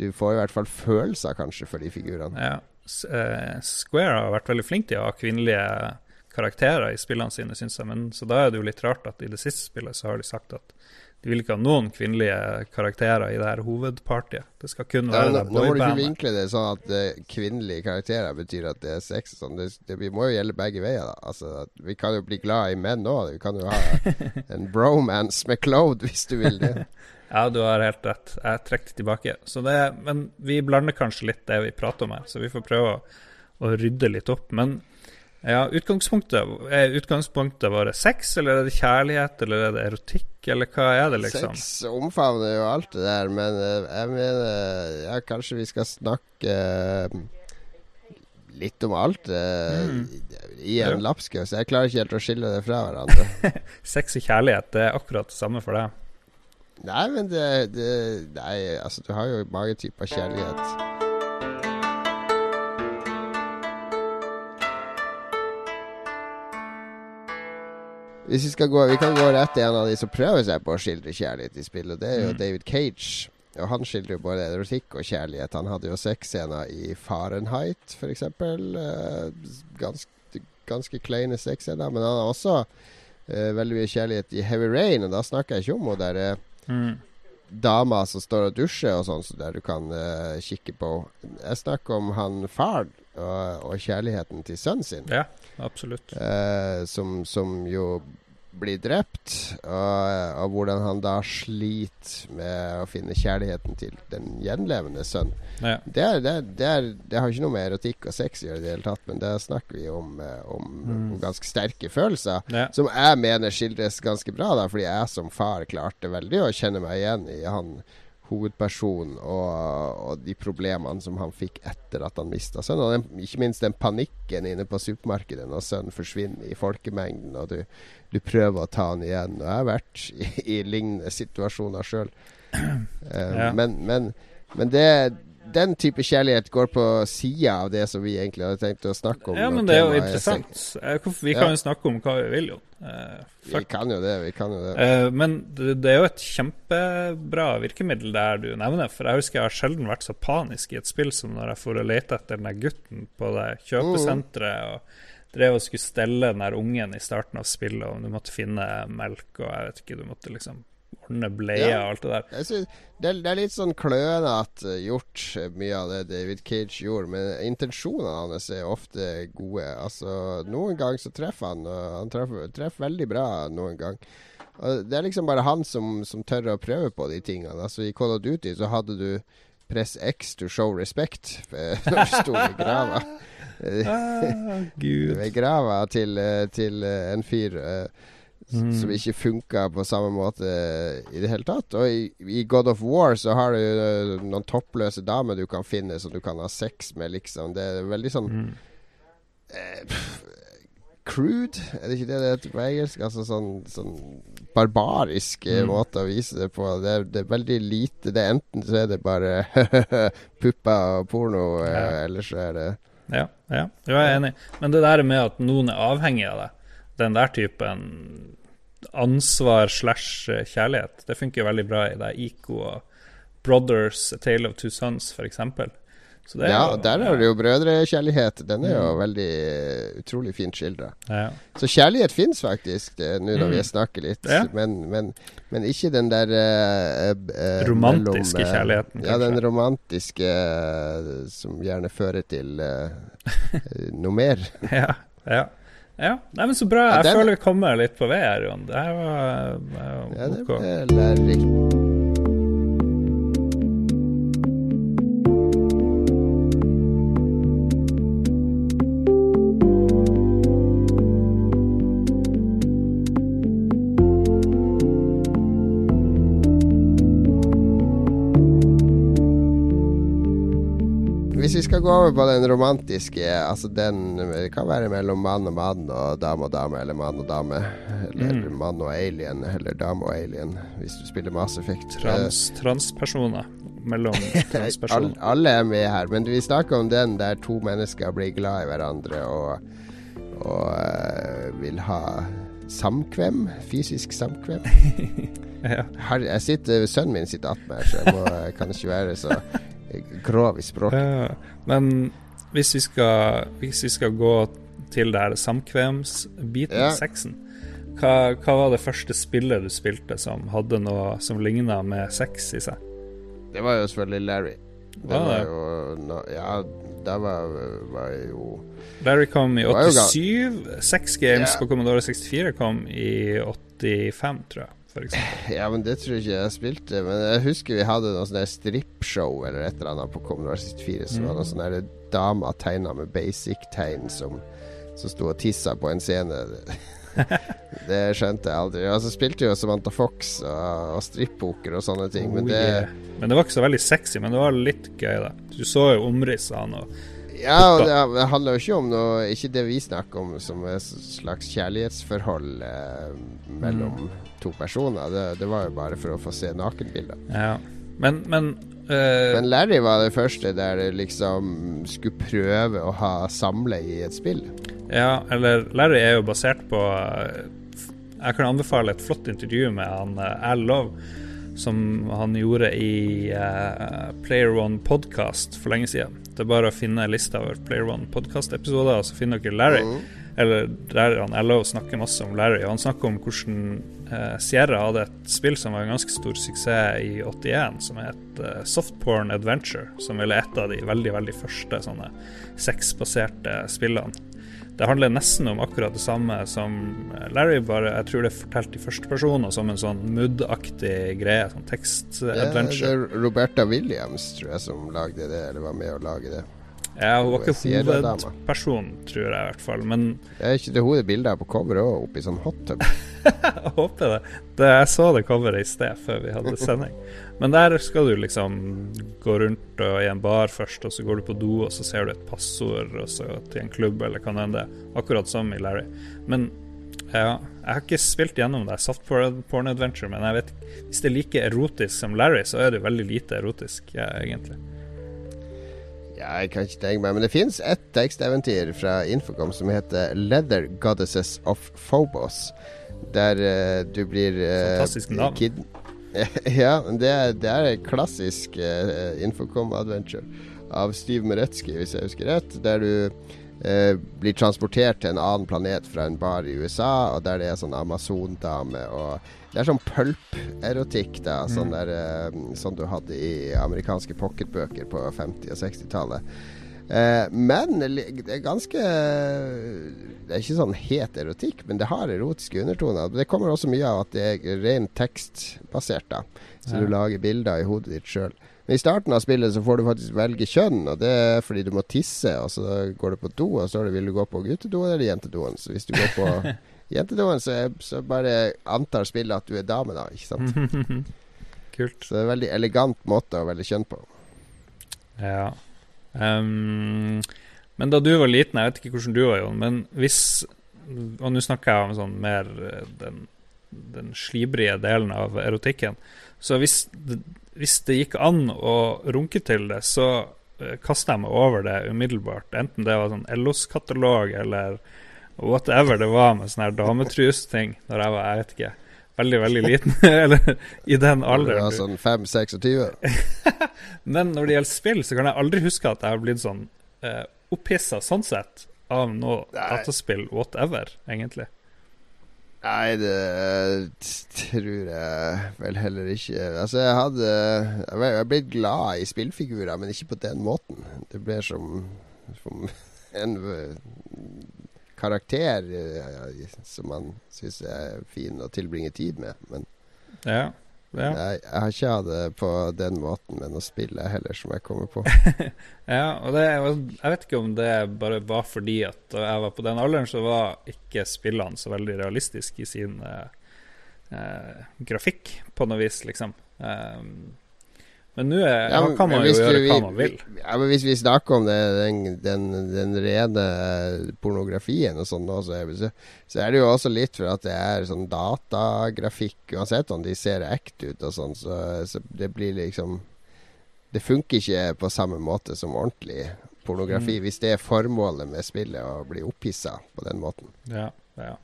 du får i hvert fall følelser kanskje for de figurene. Ja. Eh, Square har vært veldig flink til å ha kvinnelige karakterer i spillene sine, syns jeg. Men, så da er det jo litt rart at i det siste spillet så har de sagt at de vil ikke ha noen kvinnelige karakterer i det her hovedpartiet. Det skal kun være det nå må du ikke vinkle det sånn at eh, kvinnelige karakterer betyr at det er sex. Sånn. Det, det vi må jo gjelde begge veier. da altså, Vi kan jo bli glad i menn òg. Vi kan jo ha en bromance med Claude hvis du vil det. Ja, du har helt rett. Jeg trekker det tilbake. Så det, men vi blander kanskje litt det vi prater om her, så vi får prøve å, å rydde litt opp. Men ja, utgangspunktet er utgangspunktet vårt sex, eller er det kjærlighet, eller er det erotikk, eller hva er det, liksom? Sex omfavner jo alt det der, men eh, jeg mener Ja, kanskje vi skal snakke eh, litt om alt Mm. i en Ja. lapskaus. Jeg klarer ikke helt å skille det fra hverandre. Sex og kjærlighet, det er akkurat det samme for deg. Nei, men det, det Nei, altså, du har jo mange typer kjærlighet. Hvis vi skal gå Vi kan gå rett til en av de som prøver seg på å skildre kjærlighet i spill, og det er jo Mm. David Cage. Og han skildrer jo både erotikk og kjærlighet. Han hadde jo sexscener i Fahrenheit, f.eks. Eh, ganske, ganske kleine sexscener. Men han har også uh, veldig mye kjærlighet i Heavy Rain, og da snakker jeg ikke om hun derre Mm. dama som står og dusjer og sånn, så der du kan uh, kikke på. Jeg snakker om han far og, og kjærligheten til sønnen sin, Ja, absolutt. eh, som, som jo blir drept, og, og hvordan han da sliter med å finne kjærligheten til den gjenlevende sønnen. Ja. Det, er, det, er, det, er, det har ikke noe med erotikk og sex å gjøre i det hele tatt, men der snakker vi om, eh, om, Mm. om ganske sterke følelser. Ja. Som jeg mener skildres ganske bra, da, fordi jeg som far klarte veldig å kjenne meg igjen i han hovedpersonen og, og de problemene som han fikk etter at han mista sønnen. Og den, ikke minst den panikken inne på supermarkedet når sønnen forsvinner i folkemengden, og du, du prøver å ta han igjen. Og jeg har vært i, i lignende situasjoner sjøl. Ja. Men, men, men det den type kjærlighet går på sida av det som vi egentlig hadde tenkt å snakke om. Ja, men det er jo interessant. Eh, Vi kan jo snakke om hva vi vil, jo. Uh, Vi kan jo det, vi kan jo det. Uh, men det, det er jo et kjempebra virkemiddel der du nevner. For jeg husker jeg har sjelden vært så panisk i et spill som når jeg for å lete etter den der gutten på det kjøpesenteret og drev og skulle stelle den der ungen i starten av spillet, og du måtte finne melk og jeg vet ikke, du måtte liksom ordne bleier Ja. og alt det der. Synes, det, er, det er litt sånn klønete gjort, eh, mye av det David Cage gjorde. Men intensjonene hans er ofte gode. Altså, Noen ganger så treffer han, og han treffer, treffer veldig bra noen gang. Og Det er liksom bare han som, som tør å prøve på de tingene. Altså I Call of Duty så hadde du press X to show respect eh, når du sto i grava. Ah, Gud. ved grava til, eh, til eh, en fyr eh, s- Mm. som ikke funka på samme måte i det hele tatt. Og i, i God of War så har du eh, noen toppløse damer du kan finne som du kan ha sex med, liksom. Det er veldig sånn Mm. eh, pff, Crude, er det ikke det det heter på engelsk? Altså sånn, sånn barbarisk eh, Mm. måte å vise det på. Det er, det er veldig lite det er Enten så er det bare pupper og porno, eh, Ja. eller så er det Ja, ja, jeg er enig. Men det der med at noen er avhengig av det, den der typen ansvar slash kjærlighet, det funker veldig bra i det Ico og Brothers, A Tale of Two Sons, er Ja, jo- der er det jo brødrekjærlighet. Den er jo Mm. veldig eh, utrolig fint skildra. Ja. Så kjærlighet fins faktisk, nå når Mm. vi snakker litt. Ja. Men, men, men ikke den der uh, uh, Romantiske mellom, uh, kjærligheten, Ja, den romantiske eh, som gjerne fører til eh, eh, noe mer. ja, ja. Ja, Nei, men så bra. Ja, Jeg den- føler vi kommer litt på vei her, Jon. Det her var, var Ja, det ble er lærerikt. Gå over på den romantiske, altså den Det kan være mellom mann og mann og dame og dame, eller mann og dame. Eller Mm. mann og alien, eller dame og alien, hvis du spiller Mass Effect. Trans, transpersoner. Mellom transpersoner. all, alle er med her, men vi snakker om den der to mennesker blir glad i hverandre og, og eh, vil ha samkvem. Fysisk samkvem. Ja. Jeg sitter, Sønnen min sitter attmed her, så jeg må, kan ikke være så grov i språket. Ja, men hvis vi, skal, hvis vi skal gå til det her samkvemsbiten, Ja. sexen hva, hva var det første spillet du spilte som hadde noe som ligna med sex i seg? Det var jo selvfølgelig Larry. Det Var var jo no, Ja, det var, var jo Larry kom i Det var jo 87. Sex Games Ja. på Commodore 64 kom i 85, tror jeg. Ja, men det tror jeg ikke jeg spilte. Men jeg husker vi hadde noe sånn strippshow eller et eller annet på Commodore 64. Så Mm. var det sånne der damer tegna med basic-tegn som, som sto og tissa på en scene. det skjønte jeg aldri. Og så spilte jo Samantha Fox og, og strippoker og sånne ting. Men Oh, det yeah. men det var ikke så veldig sexy, men det var litt gøy, da. Du så jo omrissene og Ja, og det, det handler jo ikke om noe Ikke det vi snakker om som et slags kjærlighetsforhold eh, mellom to personer. Det, det var jo bare for å få se nakenbilder. Ja. Men, men, eh, Men Larry var det første der det liksom skulle prøve å ha samleie i et spill. Ja, eller Larry er jo basert på eh, Jeg kan anbefale et flott intervju med han eh, Al Love, som han gjorde i uh, Player One Podcast for lenge siden. Det er bare å finne lista over Player One Podcast-episoder, så finner dere Larry. Mm. Eller han Al snakker masse om Larry, og han snakker om hvordan eh, Sierra hadde et spill som var en ganske stor suksess i 81, som het eh, Softporn Adventure, som vel et av de veldig, veldig første sånne sexbaserte spillene. Det handler nesten om akkurat det samme som Larry, bare jeg tror det er fortalt i første person og som en sånn Mood-aktig greie. Sånn Ja, det tekst-adventure. er Roberta Williams, tror jeg, som lagde det, eller var med å lage det. Ja, hun var ikke hovedperson, tror jeg i hvert fall. Men Det er ikke det hovedbildet på coveret òg, oppi sånn hot tub. jeg håper det. det. Jeg så det coveret i sted før vi hadde sending. Men der skal du liksom gå rundt og i en bar først, og så går du på do, og så ser du et passord og så til en klubb, eller hva enn det er. Akkurat som i Larry. Men ja, jeg har ikke spilt gjennom det Soft porn adventure, men jeg vet hvis det er like erotisk som Larry, så er det veldig lite erotisk, ja, egentlig. Ja, jeg kan ikke tenke meg Men det fins ett teksteventyr fra Infocom som heter 'Leather Goddesses of Phobos'. Der uh, du blir uh, Fantastisk navn. ja, det er, det er et klassisk uh, Infocom-adventure av Steve Meretsky, hvis jeg husker rett. Der du eh, blir transportert til en annen planet fra en bar i USA, og der det er sånn Amazon-dame og Det er sånn pulp-erotikk, da. Sånn, Mm. der, eh, som du hadde i amerikanske pocketbøker på 50- og 60-tallet. Eh, men det er ganske Det er ikke sånn het erotikk, men det har erotiske undertoner. Det kommer også mye av at det er ren tekstbasert, da. Så Ja. du lager bilder i hodet ditt sjøl. Men i starten av spillet så får du faktisk velge kjønn, og det er fordi du må tisse. Og så går du på do, og så er det 'vil du gå på guttedoen eller jentedoen'. Så hvis du går på jentedoen, så, er, så bare antar spillet at du er dame, da. Ikke sant? Kult. Så det er en veldig elegant måte å velge kjønn på. Ja. Um, men da du var liten, jeg vet ikke hvordan du var, Jon, men hvis Og nå snakker jeg om sånn mer eh, den, den slibrige delen av erotikken. Så hvis hvis det gikk an å runke til det, så uh, kasta jeg meg over det umiddelbart. Enten det var sånn LOs-katalog eller whatever det var med sånne dametrus-ting når jeg var, jeg vet ikke, veldig, veldig liten. eller i den Du alderen. er sånn 5-26. Men når det gjelder spill, så kan jeg aldri huske at jeg har blitt sånn uh, opphissa sånn sett av noe Nei. dataspill whatever, egentlig. Nei, det tror jeg vel heller ikke. Altså, jeg hadde Jeg ble- glad i spillfigurer, men ikke på den måten. Det ble som, som en øh, karakter øh, som man syns er fin å tilbringe tid med. Men Ja. Ja. jeg, jeg har ikke hatt det på den måten med noe spill heller, som jeg kommer på. Ja, og det, jeg vet ikke om det bare var fordi at da jeg var på den alderen, så var ikke spillene så veldig realistiske i sin eh, eh, grafikk, på noe vis, liksom. Um, men nå Ja, kan man jo gjøre du- hva man vil. Ja, men Hvis vi snakker om det, den, den, den rene pornografien og sånn, så, så, er det jo også litt for at det er sånn datagrafikk Uansett om de ser ekte ut og sånn, så, så det blir liksom Det funker ikke på samme måte som ordentlig pornografi, Mm. hvis det er formålet med spillet å bli opphissa på den måten. Ja, ja.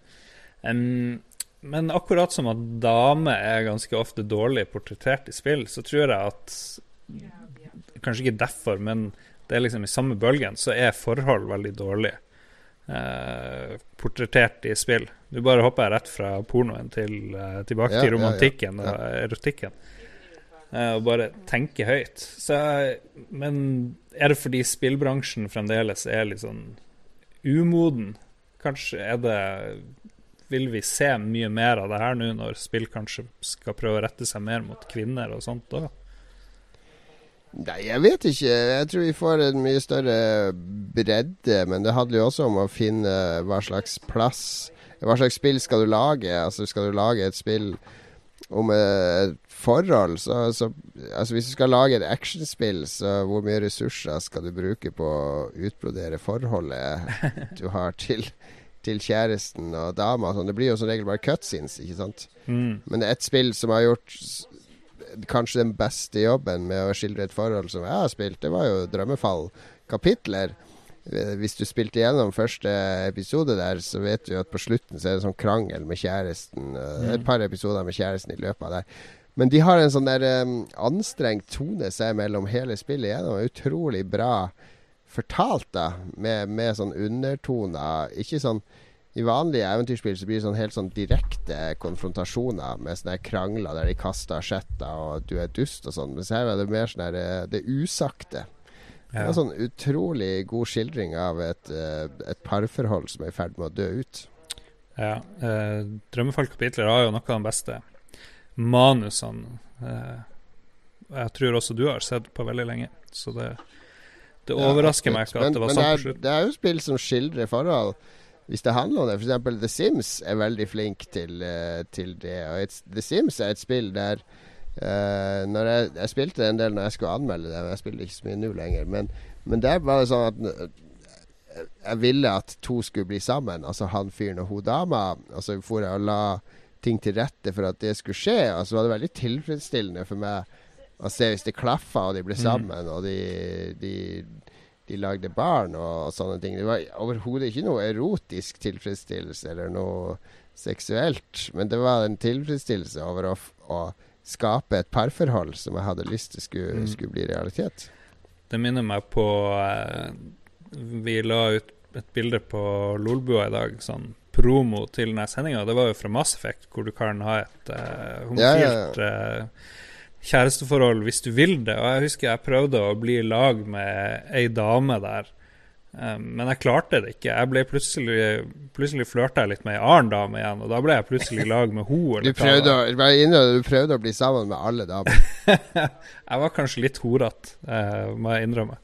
Em, men akkurat som at damer er ganske ofte dårlig portrettert i spill, så tror jeg at Kanskje ikke derfor, men det er liksom i samme bølgen, så er forhold veldig dårlig eh, portrettert i spill. Du bare hopper rett fra pornoen til, eh, tilbake Ja, til romantikken ja. Ja. og erotikken. Eh, og bare tenker høyt. Så, men er det fordi spillbransjen fremdeles er litt sånn umoden? Kanskje er det Vil vi se mye mer av det her nå, når spill kanskje skal prøve å rette seg mer mot kvinner og sånt da? Nei, jeg vet ikke. Jeg tror vi får en mye større bredde. Men det handler jo også om å finne hva slags plass Hva slags spill skal du lage? Altså Skal du lage et spill om et forhold, så, så Altså Hvis du skal lage et actionspill, så hvor mye ressurser skal du bruke på å utbrodere forholdet du har til, til kjæresten og dama? Sånn. Det blir jo som regel bare cutscenes, ikke sant? Mm. Men et spill som har gjort kanskje den beste jobben med å skildre et forhold som jeg har spilt, det var jo Drømmefall-kapitler. Eh, Hvis du spilte gjennom første episode der, så vet du at på slutten så er det sånn krangel med kjæresten. eh, Mm. Et par episoder med kjæresten i løpet av det. Men de har en sånn der um, anstrengt tone seg mellom hele spillet gjennom. Utrolig bra fortalt, da, med, med sånn undertoner. Ikke sånn i vanlige eventyrspill så blir det sånn helt sånn direkte konfrontasjoner med sånne krangler der de kaster asjetter og du er dust og sånn. Mens her er det mer sånn her eh, Det usagte. Ja. Det er sånn utrolig god skildring av et, eh, et parforhold som er i ferd med å dø ut. Ja, eh, Drømmefall-kapitler har jo noe av de beste manusene eh, jeg tror også du har sett på veldig lenge. Så det, det overrasker meg ikke at det var sånn på det er, slutt. det er jo spill som skildrer forhold. Hvis det handler om det, f.eks. The Sims er veldig flink til, uh, til det. Og et, The Sims er et spill der uh, når jeg, jeg spilte en del når jeg skulle anmelde det, men jeg spiller ikke så mye nå lenger. Men, men der var det sånn at n- jeg ville at to skulle bli sammen, altså han fyren og hun dama. Og så for jeg og la ting til rette for at det skulle skje. Og så var det veldig tilfredsstillende for meg å se hvis det klaffa og de ble Mm. sammen, og de, de, de lagde barn og sånne ting. Det var overhodet ikke noe erotisk tilfredsstillelse eller noe seksuelt, men det var en tilfredsstillelse over å, å skape et parforhold som jeg hadde lyst til skulle, Mm. skulle bli realitet. Det minner meg på eh, Vi la ut et bilde på Lolbua i dag, sånn promo til denne sendinga. Det var jo fra Mass Effect, hvor du kan ha et eh, homofilt eh, kjæresteforhold hvis du vil det. Og jeg husker jeg prøvde å bli i lag med ei dame der, um, men jeg klarte det ikke. Jeg ble plutselig Plutselig flørta jeg litt med ei annen dame igjen, og da ble jeg plutselig i lag med henne. Du du prøvde å bli sammen med alle damer. Jeg var kanskje litt horete, eh, må jeg innrømme.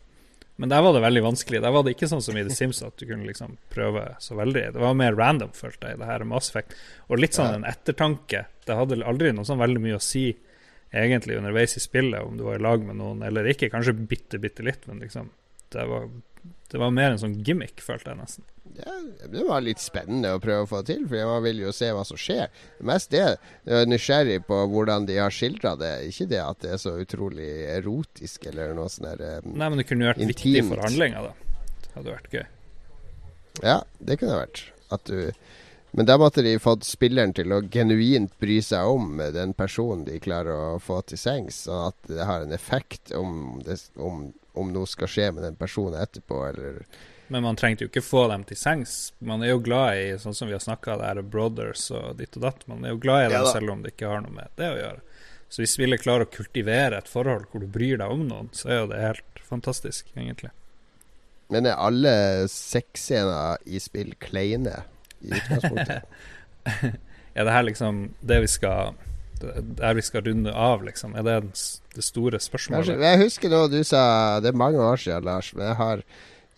Men der var det veldig vanskelig. Der var det ikke sånn som i The Sims at du kunne liksom prøve så veldig. Det var mer random, følte jeg, det her Mass Effect. Og litt sånn en ettertanke. Det hadde aldri noe sånn veldig mye å si egentlig underveis i spillet om du var i lag med noen eller ikke. Kanskje bitte, bitte litt, men liksom Det var, det var mer en sånn gimmick, følte jeg nesten. Ja, det var litt spennende å prøve å få til, for man vil jo se hva som skjer. Mest det. Jeg er nysgjerrig på hvordan de har skildra det. Ikke det at det er så utrolig erotisk eller noe sånn der um, Nei, men det kunne jo vært viktig Intimt. for handlinga, da. Det hadde vært gøy. Ja, det kunne det vært. At du Men da måtte de fått spilleren til å genuint bry seg om den personen de klarer å få til sengs, sånn at det har en effekt om, det, om, om noe skal skje med den personen etterpå, eller Men man trengte jo ikke få dem til sengs. Man er jo glad i sånn som vi har snakka det er Brothers og ditt og datt. Man er jo glad i dem Ja selv om det ikke har noe med det å gjøre. Så hvis spillet klarer å kultivere et forhold hvor du bryr deg om noen, så er jo det helt fantastisk, egentlig. Men er alle sexscener i spill kleine i utgangspunktet? Er det her liksom det vi skal Der vi skal runde av, liksom? Er det det store spørsmålet? jeg husker noe du sa Det er mange år siden, Lars. Men jeg har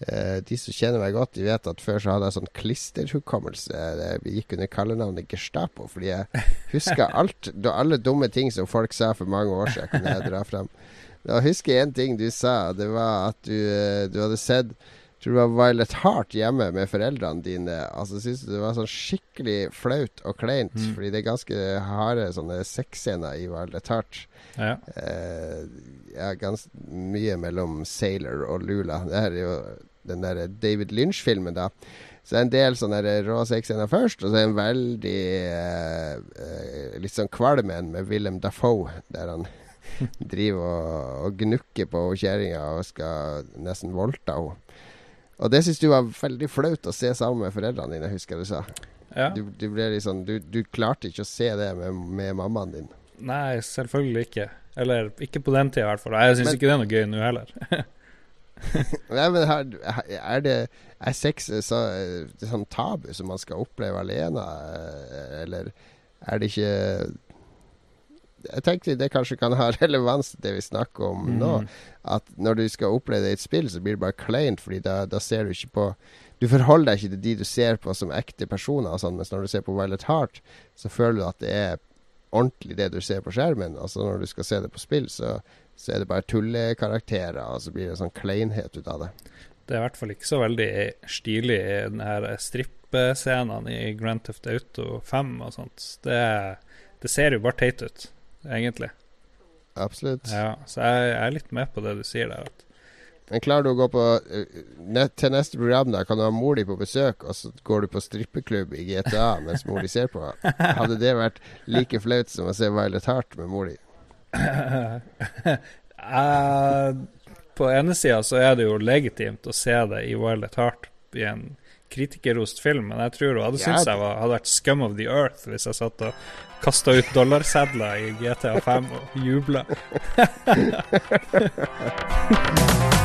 eh, De som kjenner meg godt, de vet at før så hadde jeg sånn klisterhukommelse. Vi gikk under kallenavnet Gestapo fordi jeg huska alt. Alle dumme ting som folk sa for mange år siden, kunne jeg dra frem. Da husker jeg én ting du sa. Det var at du, eh, du hadde sett tror det var Violet Heart hjemme med foreldrene dine. Altså Syns du det var sånn skikkelig flaut og kleint? Mm. Fordi det er ganske harde sånne sexscener i Violet Heart. Ja. Eh, ja, ganske mye mellom Sailor og Lula. Det her er jo den der David Lynch-filmen, da. Så det er en del sånne rå sexscener først, og så er en veldig eh, eh, litt sånn kvalm en med Willem Dafoe, der han driver og, og gnukker på kjerringa og skal nesten voldta henne. Og det syns du var veldig flaut å se sammen med foreldrene dine, husker jeg du sa. ja. Du, du, sånn, du, du klarte ikke å se det med, med mammaen din. Nei, selvfølgelig ikke. Eller ikke på den tida, i hvert fall. Jeg syns ikke det er noe gøy nå heller. Nei, men her, er det Er sex så, sånn tabu som man skal oppleve alene, eh, eller er det ikke Jeg tenkte det kanskje kan ha relevans til det vi snakker om nå. Mm. At når du skal oppleve det i et spill, så blir det bare kleint, Fordi da, da ser du ikke på Du forholder deg ikke til de du ser på som ekte personer, og sånn, mens når du ser på Violet Heart, så føler du at det er ordentlig det du ser på skjermen. Altså Når du skal se det på spill, så, så er det bare tullekarakterer, og så blir det sånn kleinhet ut av det. Det er i hvert fall ikke så veldig stilig i den her strippescenene i Grand Theft Auto 5 og sånt. Det, det ser jo bare teit ut, egentlig. Absolutt. Ja, så jeg, jeg er litt med på det du sier der. Men klarer du å gå på net, til neste program, da kan du ha mor di på besøk, og så går du på strippeklubb i GTA mens mor di ser på? Hadde det vært like flaut som å se Violet Heart med mor di? uh, På ene sida så er det jo legitimt å se det i Violet Heart i en kritikerrost film, men jeg tror hun hadde syntes jeg var, hadde vært scum of the earth hvis jeg satt og kasta ut dollarsedler i GTA 5 og jubla.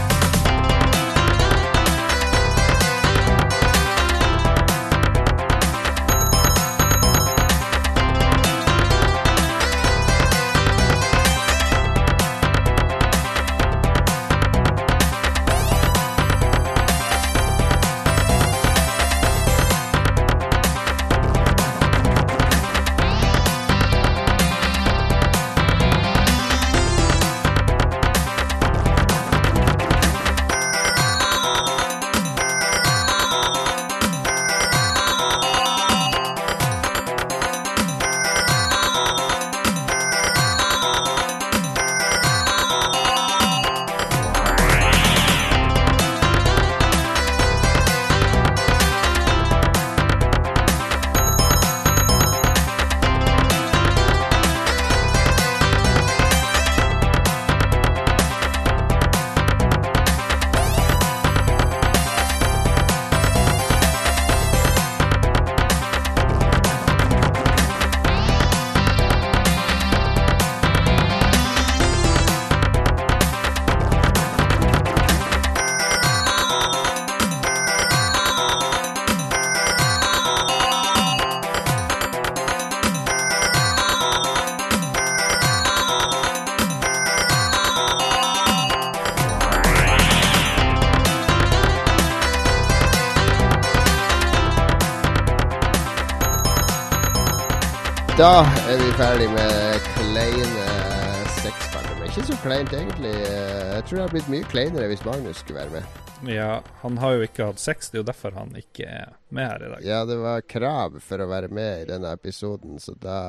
tror det har blitt mye kleinere hvis Magnus skulle være med. Ja, han har jo ikke hatt sex, det er jo derfor han ikke er med her i dag. Ja, det var krav for å være med i denne episoden, så da,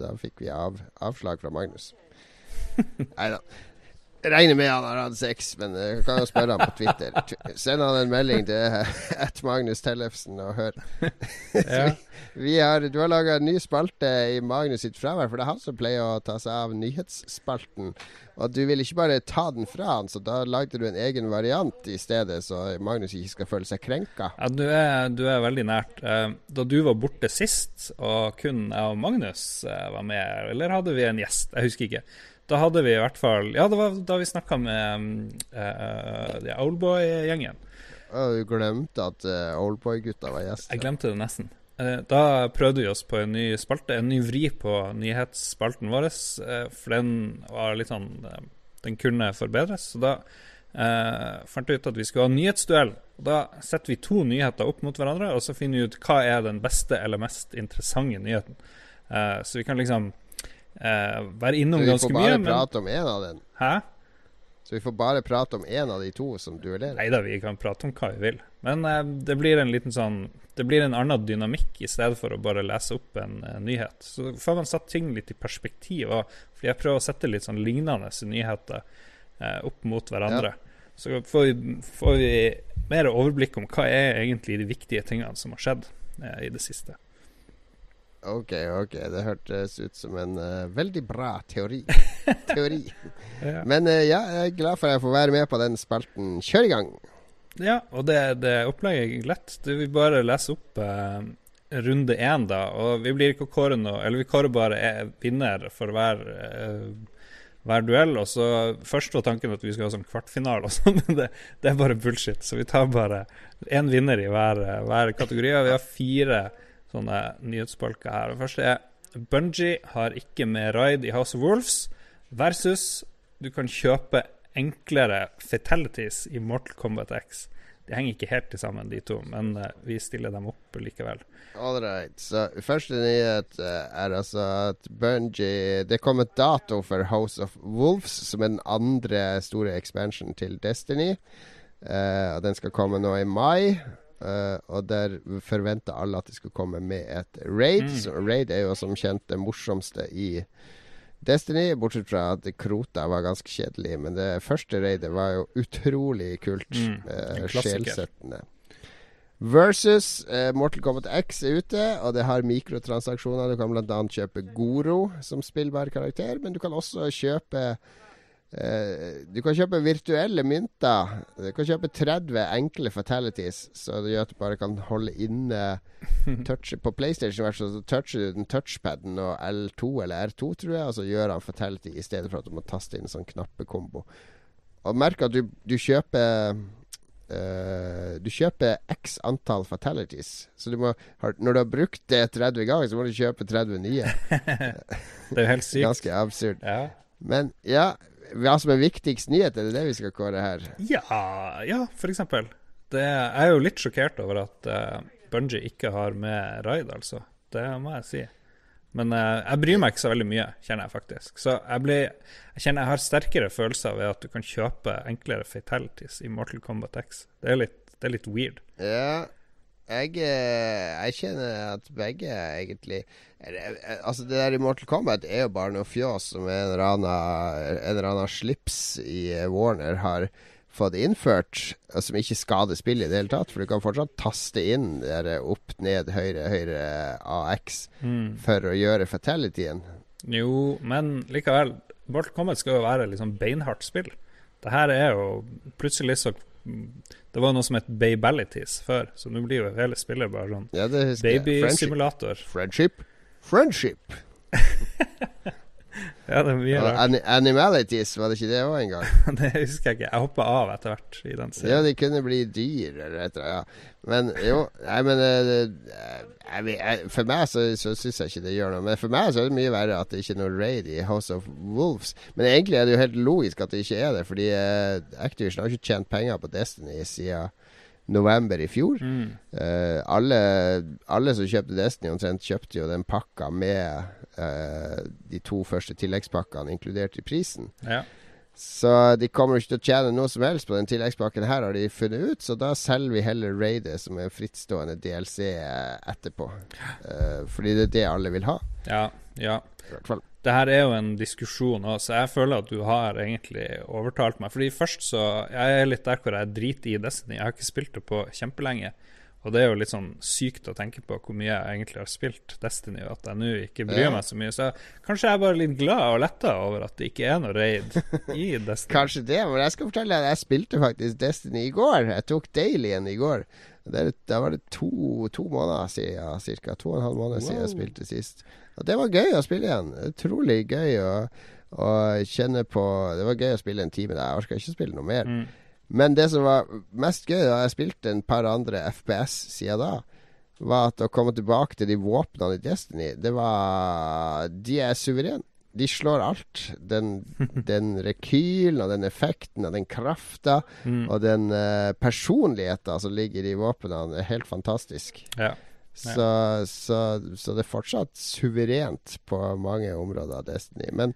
da fikk vi av, avslag fra Magnus. Nei da. Regner med han har hatt sex, men jeg kan jo spørre han på Twitter. Send han en melding til at Magnus Tellefsen og hør. Ja. Vi har, du har laga en ny spalte i Magnus sitt fravær, for det er han som pleier å ta seg av nyhetsspalten. Og du vil ikke bare ta den fra han, så da lagde du en egen variant i stedet, så Magnus ikke skal føle seg krenka. Ja, du er, du er veldig nært. Eh, Da du var borte sist, og kun jeg og Magnus eh, var med, eller hadde vi en gjest? Jeg husker ikke. Da hadde vi i hvert fall Ja, det var da vi snakka med uh, Oldboy-gjengen. Du glemte at uh, Oldboy-gutta var Jeg glemte det nesten. Da prøvde vi oss på en ny spalte, en ny vri på nyhetsspalten vår. For den var litt sånn Den kunne forbedres. Så da eh, fant vi ut at vi skulle ha nyhetsduell. Da setter vi to nyheter opp mot hverandre, og så finner vi ut hva er den beste eller mest interessante nyheten. Eh, så vi kan liksom eh, være Så vi får får mye. bare Men, prate om én av den. hæ? Så vi får bare prate om én av de to som duellerer. Nei da, vi kan prate om hva vi vil. Men uh, det blir en liten sånn Det blir en annen dynamikk i stedet for å bare lese opp en uh, nyhet. Så får man satt ting litt i perspektiv. Og, fordi jeg prøver å sette litt sånn lignende nyheter opp mot hverandre. Så får vi, får vi mer overblikk om hva er egentlig de viktige tingene som har skjedd eh, i det siste. Ok, ok. Det hørtes ut som en uh, veldig bra teori. teori. Ja, Men uh, ja, jeg er glad for at jeg får være med på den spalten. Kjør i gang. ja og det, det opplegget er lett. Du vil bare lese opp uh, runde én, da. Og vi blir ikke å kåre noe Eller vi kårer bare eh, vinner for hver hver duell. Og så Først var tanken at vi skulle ha sånn kvartfinale, og sånn, men det, det er bare bullshit. Så vi tar bare én vinner i hver, hver kategori. Og vi har fire sånne nyhetsbolker her. Det første er Bungie har ikke med raid i House of Wolves versus du kan kjøpe enklere fatalities i Mortal Kombat X. De henger ikke helt sammen, de to, men eh, vi stiller dem opp likevel. All right. Så første nyhet eh, er altså at Bungie Det kom et dato for House of Wolves, som er den andre store expansion til Destiny. Uh, den skal komme nå i mai. Eh, og der forventa alle at de skulle komme med et raid. Mm. Så raid er jo som kjent det morsomste i Destiny, bortsett fra at Krota var ganske kjedelig. Men det første raidet var jo utrolig kult. Mm, Uh, klassiker. Sjelsettende. Versus uh, Mortal Kombat X er ute, og det har mikrotransaksjoner. Du kan bl.a. kjøpe Goro som spillbar karakter, men du kan også kjøpe eh, Du kan kjøpe virtuelle mynter. Du kan kjøpe 30 enkle fatalities, så det gjør at du bare kan holde inne touch, På PlayStation så toucher du den touchpaden og L2 eller R2, tror jeg, og så gjør han fatality i stedet for at du må taste inn sånn knappekombo. Og merk at du, du kjøper Uh, du kjøper x antall fatalities. Så du må, når du har brukt det 30 ganger, så må du kjøpe 30 nye. Det er jo helt sykt. Ganske absurd. Ja. Men ja, hva som er viktigst nyhet, er det det vi skal kåre her? Ja, ja, for eksempel. Det, jeg er jo litt sjokkert over at uh, Bungie ikke har med raid, altså. Det må jeg si. Men uh, jeg bryr meg ikke så veldig mye, kjenner jeg faktisk. Så jeg, blir, jeg kjenner jeg har sterkere følelser ved at du kan kjøpe enklere fatalities i Mortal Kombat X. Det er litt, det er litt weird. Ja, jeg, eh, jeg kjenner at begge egentlig eh, Altså, det der i Mortal Kombat er jo bare noe fjås som en eller annen, en eller annen slips i eh, Warner har fått innført, som ikke skader spillet i det hele tatt. For du kan fortsatt taste inn der opp, ned, høyre, høyre AX for å gjøre fatalityen. Jo, men likevel. Mortal Kombat skal jo være liksom beinhardt spill. Det her er jo plutselig så Det var noe som het Babalities før, så nå blir jo hele spillet bare sånn Ja, Babysimulator. Friendship. Friendship. Friendship. Ja, det er mye rart. ani animalities, var det ikke det òg en gang? Det husker jeg ikke. Jeg hoppa av etter hvert i den Ja, de kunne bli dyr eller et eller annet. Men jo, nei, men eh, jeg, For meg så, så syns jeg ikke det gjør noe. Men for meg så er det mye verre at det ikke er noe raid i House of Wolves. Men egentlig er det jo helt logisk at det ikke er det, fordi uh, Activision har ikke tjent penger på Destiny siden november i fjor. Mm. Uh, alle, alle som kjøpte Destiny, omtrent kjøpte jo den pakka med uh, de to første tilleggspakkene inkludert i prisen. Ja. Så de kommer ikke til å tjene noe som helst på den tilleggspakken her, har de funnet ut. Så da selger vi heller Raidet som en frittstående DLC etterpå. Uh, fordi det er det alle vil ha, ja. Ja. i hvert fall. Det her er jo en diskusjon òg, så jeg føler at du har egentlig overtalt meg. Fordi først så Jeg er litt der hvor jeg driter i Destiny. Jeg har ikke spilt det på kjempelenge. Og det er jo litt sånn sykt å tenke på hvor mye jeg egentlig har spilt Destiny, og at jeg nå ikke bryr Ja. meg så mye. Så kanskje jeg er bare litt glad og letta over at det ikke er noe raid i Destiny. Kanskje det, men jeg skal fortelle deg at jeg spilte faktisk Destiny i går. Jeg tok Dailyen i går. Det er, da var det to, to måneder siden, cirka. To og en halv måned siden jeg spilte sist. Og det var gøy å spille igjen. Utrolig gøy å, å kjenne på Det var gøy å spille en time der. Jeg orka ikke spille noe mer. Mm. Men det som var mest gøy, da jeg spilte en par andre FPS siden da, var at å komme tilbake til de våpnene i Destiny, det var De er suverene. De slår alt. Den, den rekylen og den effekten og den krafta Mm. og den uh, personligheten som ligger i våpnene, er helt fantastisk. Ja. Så, så, så det er fortsatt suverent på mange områder av Destiny. Men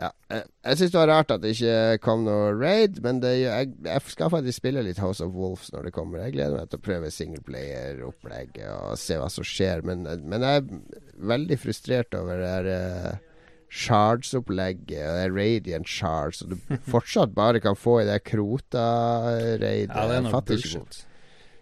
ja, jeg, jeg syns det var rart at det ikke kom noe raid, men det, jeg, jeg skal faktisk spille litt House of Wolves når det kommer. Jeg gleder meg til å prøve singleplayer-opplegget og se hva som skjer. Men, men jeg er veldig frustrert over det her uh, Shards-opplegget og det er Radiant Shards, og du fortsatt bare kan få i det Krota-raidet. Ja, det er noe bullshit.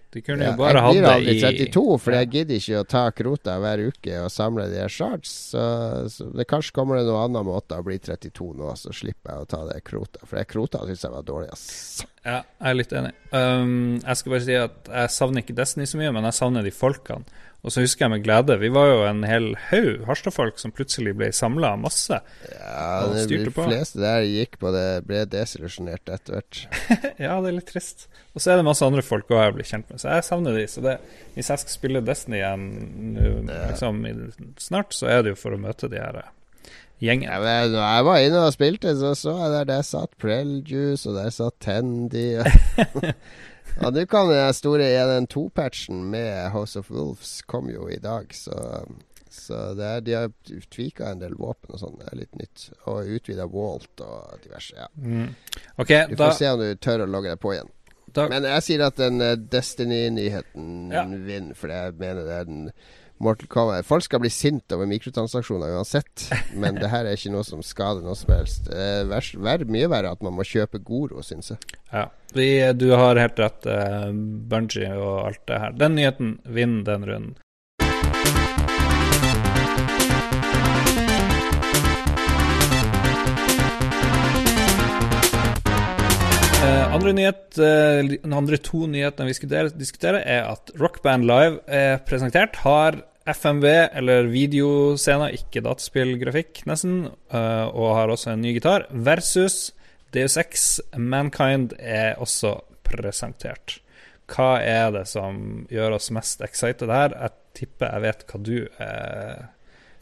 Du kunne ja, jo bare jeg blir aldri i 32, for Ja. jeg gidder ikke å ta krota hver uke og samle de her shards. Så, så det kanskje kommer det noen annen måte å bli 32 nå, så slipper jeg å ta det krota. For det krota syns jeg var dårlig, ass. Ja, jeg er litt enig. Um, jeg skal bare si at jeg savner ikke Destiny så mye, men jeg savner de folkene. Og så husker jeg med glede Vi var jo en hel haug Harstad-folk som plutselig ble samla masse. Ja, Og de, styrte de på. fleste der gikk på det, ble desillusjonert etter hvert. ja, det er litt trist. Og så er det masse andre folk også jeg blir kjent med, så jeg savner de. Så det, hvis jeg skal spille Destiny igjen nå, liksom, snart, så er det jo for å møte de her eh, gjengen. Ja, men når jeg var inne og spilte, så så jeg der der satt Preljuice, og der satt Tendy. Og, og nå kan den store 1.2-patchen med House of Wolves kom jo i dag, så så er, de har tvika en del våpen og sånn. Det er litt nytt. Og utvida Walt og diverse. Ja. Mm. Okay, Du da, får se om du tør å logge deg på igjen. da Men jeg sier at den eh, Destiny-nyheten Ja. vinner, for jeg mener det er den Mortal Kombat Folk skal bli sinte over mikrotransaksjoner uansett, men det her er ikke noe som skader noe som helst. Det er mye verre at man må kjøpe Goro, syns jeg. Ja, vi, du har helt rett, uh, Bungie og alt det her. Den nyheten vinner den runden. Eh, andre nyhet, eh, andre to nyhetene vi skal diskutere, er at Rock Band Live er presentert. Har FMV, eller videoscener, ikke dataspillgrafikk, nesten, eh, og har også en ny gitar. Versus DU6 Mankind er også presentert. Hva er det som gjør oss mest excited her? Jeg tipper jeg vet hva du er,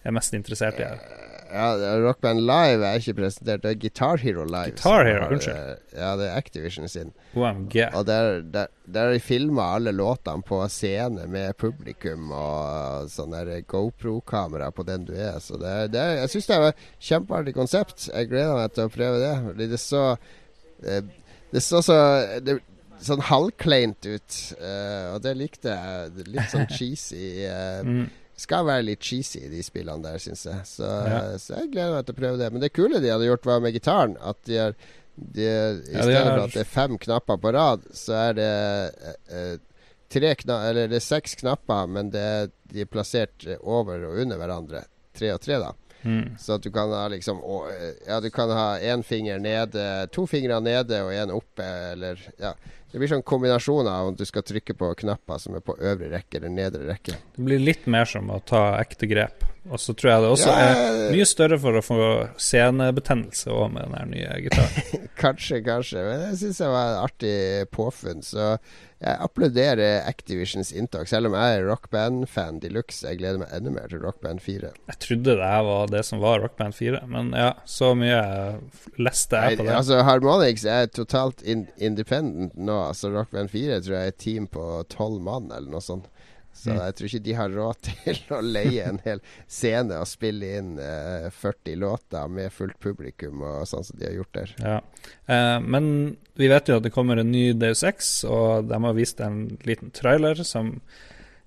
er mest interessert i. her. Ja, det er Rock Band Live er ikke presentert, det er Guitar Hero Live. Guitar Hero, unnskyld. eh, Ja, det er Activision sin. OMG. Og der, der, de filma alle låtene på scene med publikum og sånn GoPro-kamera på den du er. Så det, det jeg syns det er et kjempeartig konsept. Jeg gleder meg til å prøve det. Fordi det så eh, Det så så det, sånn halvkleint ut, eh, og det likte jeg. Litt sånn cheesy. eh, Mm. Skal være litt cheesy de spillene der, syns jeg. Så, Ja. så jeg gleder meg til å prøve det. Men det kule de hadde gjort, var med gitaren. At de er, de, I stedet for at det er fem knapper på rad, så er det eh, eh, tre kna Eller det er seks knapper, men det de er plassert over og under hverandre. Tre og tre, da. Mm. Så at du kan ha liksom å, eh, Ja, du kan ha én finger nede, to fingre nede og én oppe, eller Ja. Det blir sånn kombinasjon av at du skal trykke på knapper som er på øvre rekke eller nedre rekke. Det blir litt mer som å ta ekte grep Og så tror jeg det også Ja, er mye større for å få senebetennelse òg med den nye gitaren. Kanskje, kanskje. Men jeg syns det var en artig påfunn. Så jeg applauderer Activisions inntak. Selv om jeg er rockband-fan de luxe. Jeg gleder meg enda mer til Rockband 4. Jeg trodde det her var det som var Rock Band 4, men ja, så mye leste jeg på Nei, det. altså Harmonix er totalt in independent nå. Altså Rockband 4 tror jeg er et team på tolv mann, eller noe sånt. Så Mm. jeg tror ikke de har råd til å leie en hel scene og spille inn eh, 40 låter med fullt publikum og sånn som de har gjort der. Ja. Eh, men vi vet jo at det kommer en ny Deus Ex, og de har vist en liten trailer som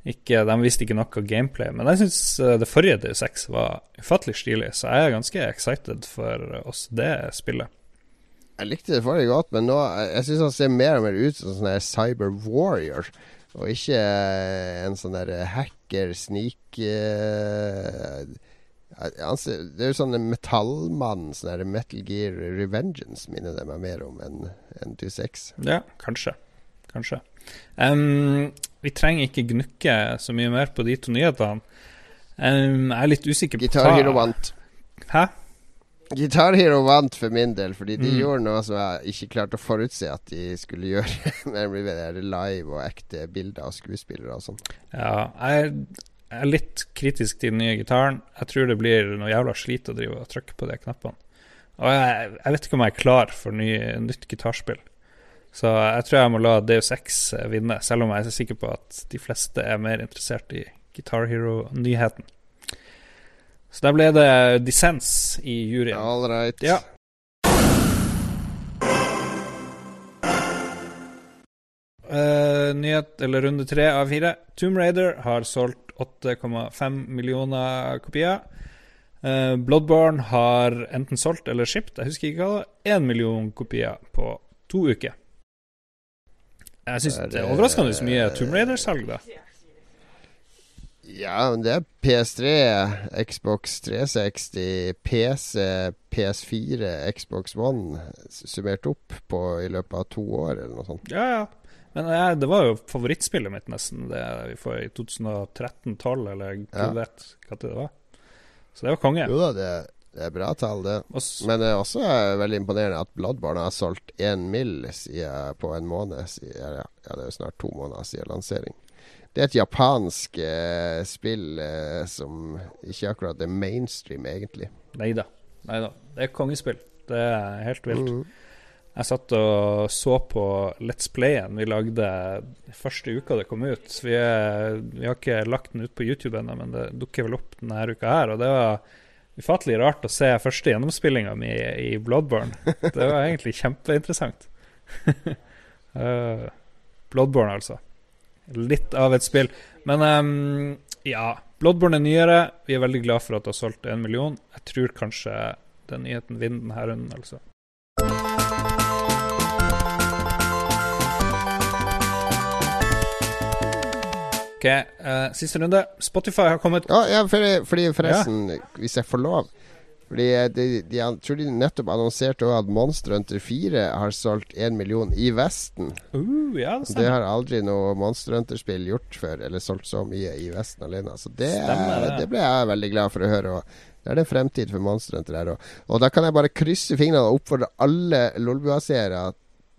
ikke De visste ikke noe gameplay, men jeg syns det forrige Deus Ex var ufattelig stilig, så jeg er ganske excited for oss det spillet. Jeg likte det forrige godt, men nå Jeg syns han ser mer og mer ut som sånn cyber warrior. Og ikke eh, en sånn der hacker, snik uh, Det er jo sånn metallmann, sånn der Metal Gear Revengeance, minner det meg mer om enn en Deus Ex. Ja, kanskje. Kanskje. Um, vi trenger ikke gnukke så mye mer på de to nyhetene. Um, jeg er litt usikker på Guitar Hero vant. Hæ? Guitar Hero vant for min del, fordi de Mm. gjorde noe som jeg ikke klarte å forutse at de skulle gjøre. Nemlig det live og ekte bilder av skuespillere og sånn. Ja, jeg er, litt kritisk til den nye gitaren. Jeg tror det blir noe jævla slit å drive og trykke på de knappene. Og jeg, jeg vet ikke om jeg er klar for ny, nytt gitarspill. Så jeg tror jeg må la Deus X vinne, selv om jeg er sikker på at de fleste er mer interessert i Guitar Hero-nyheten. Så der ble det dissens i juryen. All right. Ja. Uh, nyhet, eller runde tre av fire. Tomb Raider har solgt 8,5 millioner kopier. Uh, Bloodborne har enten solgt eller shipped, jeg husker ikke hva det var, én million kopier på to uker. Jeg syns det er overraskende så mye Tomb Raider-salg, da. Ja, men det er PS3, Xbox 360, PC, PS4, Xbox One summert opp på i løpet av to år, eller noe sånt. Ja, ja. Men ja, det var jo favorittspillet mitt, nesten, det vi får i 2013-12, eller Ja. vet hva det var. Så det var konge. Jo da, det, det er bra tall, det. Også, Men det er også eh, veldig imponerende at Bloodborne har solgt én mill. på en måned. Siden, ja, ja, det er jo snart to måneder siden lansering. Det er et japansk eh, spill eh, som ikke akkurat er mainstream, egentlig. Nei da. Det er kongespill. Det er helt vilt. Mm. Jeg satt og så på Let's Playen vi lagde første uka det kom ut. Vi, er, vi har ikke lagt den ut på YouTube ennå, men det dukker vel opp denne uka her. Og det var ufattelig rart å se første gjennomspillinga mi i Bloodborne. Det var egentlig kjempeinteressant. uh, Bloodborne, altså. Litt av et spill. Men um, ja, Bloodborne er nyere. Vi er veldig glad for at det har solgt en million. Jeg tror kanskje den nyheten vinner denne runden, altså. Ok, uh, siste runde. Spotify har kommet Ja, ja fordi, fordi forresten, hvis jeg får lov Fordi de, de, jeg tror de nettopp annonserte at Monster Hunter 4 har solgt 1 million i Vesten. uh, Ja, det Det har aldri noe Monster Hunter-spill gjort før, eller solgt så mye i Vesten alene. Så det, Stemmer det. det ble jeg veldig glad for å høre. Og det er det fremtid for Monster Hunter her òg. Og da kan jeg bare krysse fingrene og oppfordre alle Lolbua-seere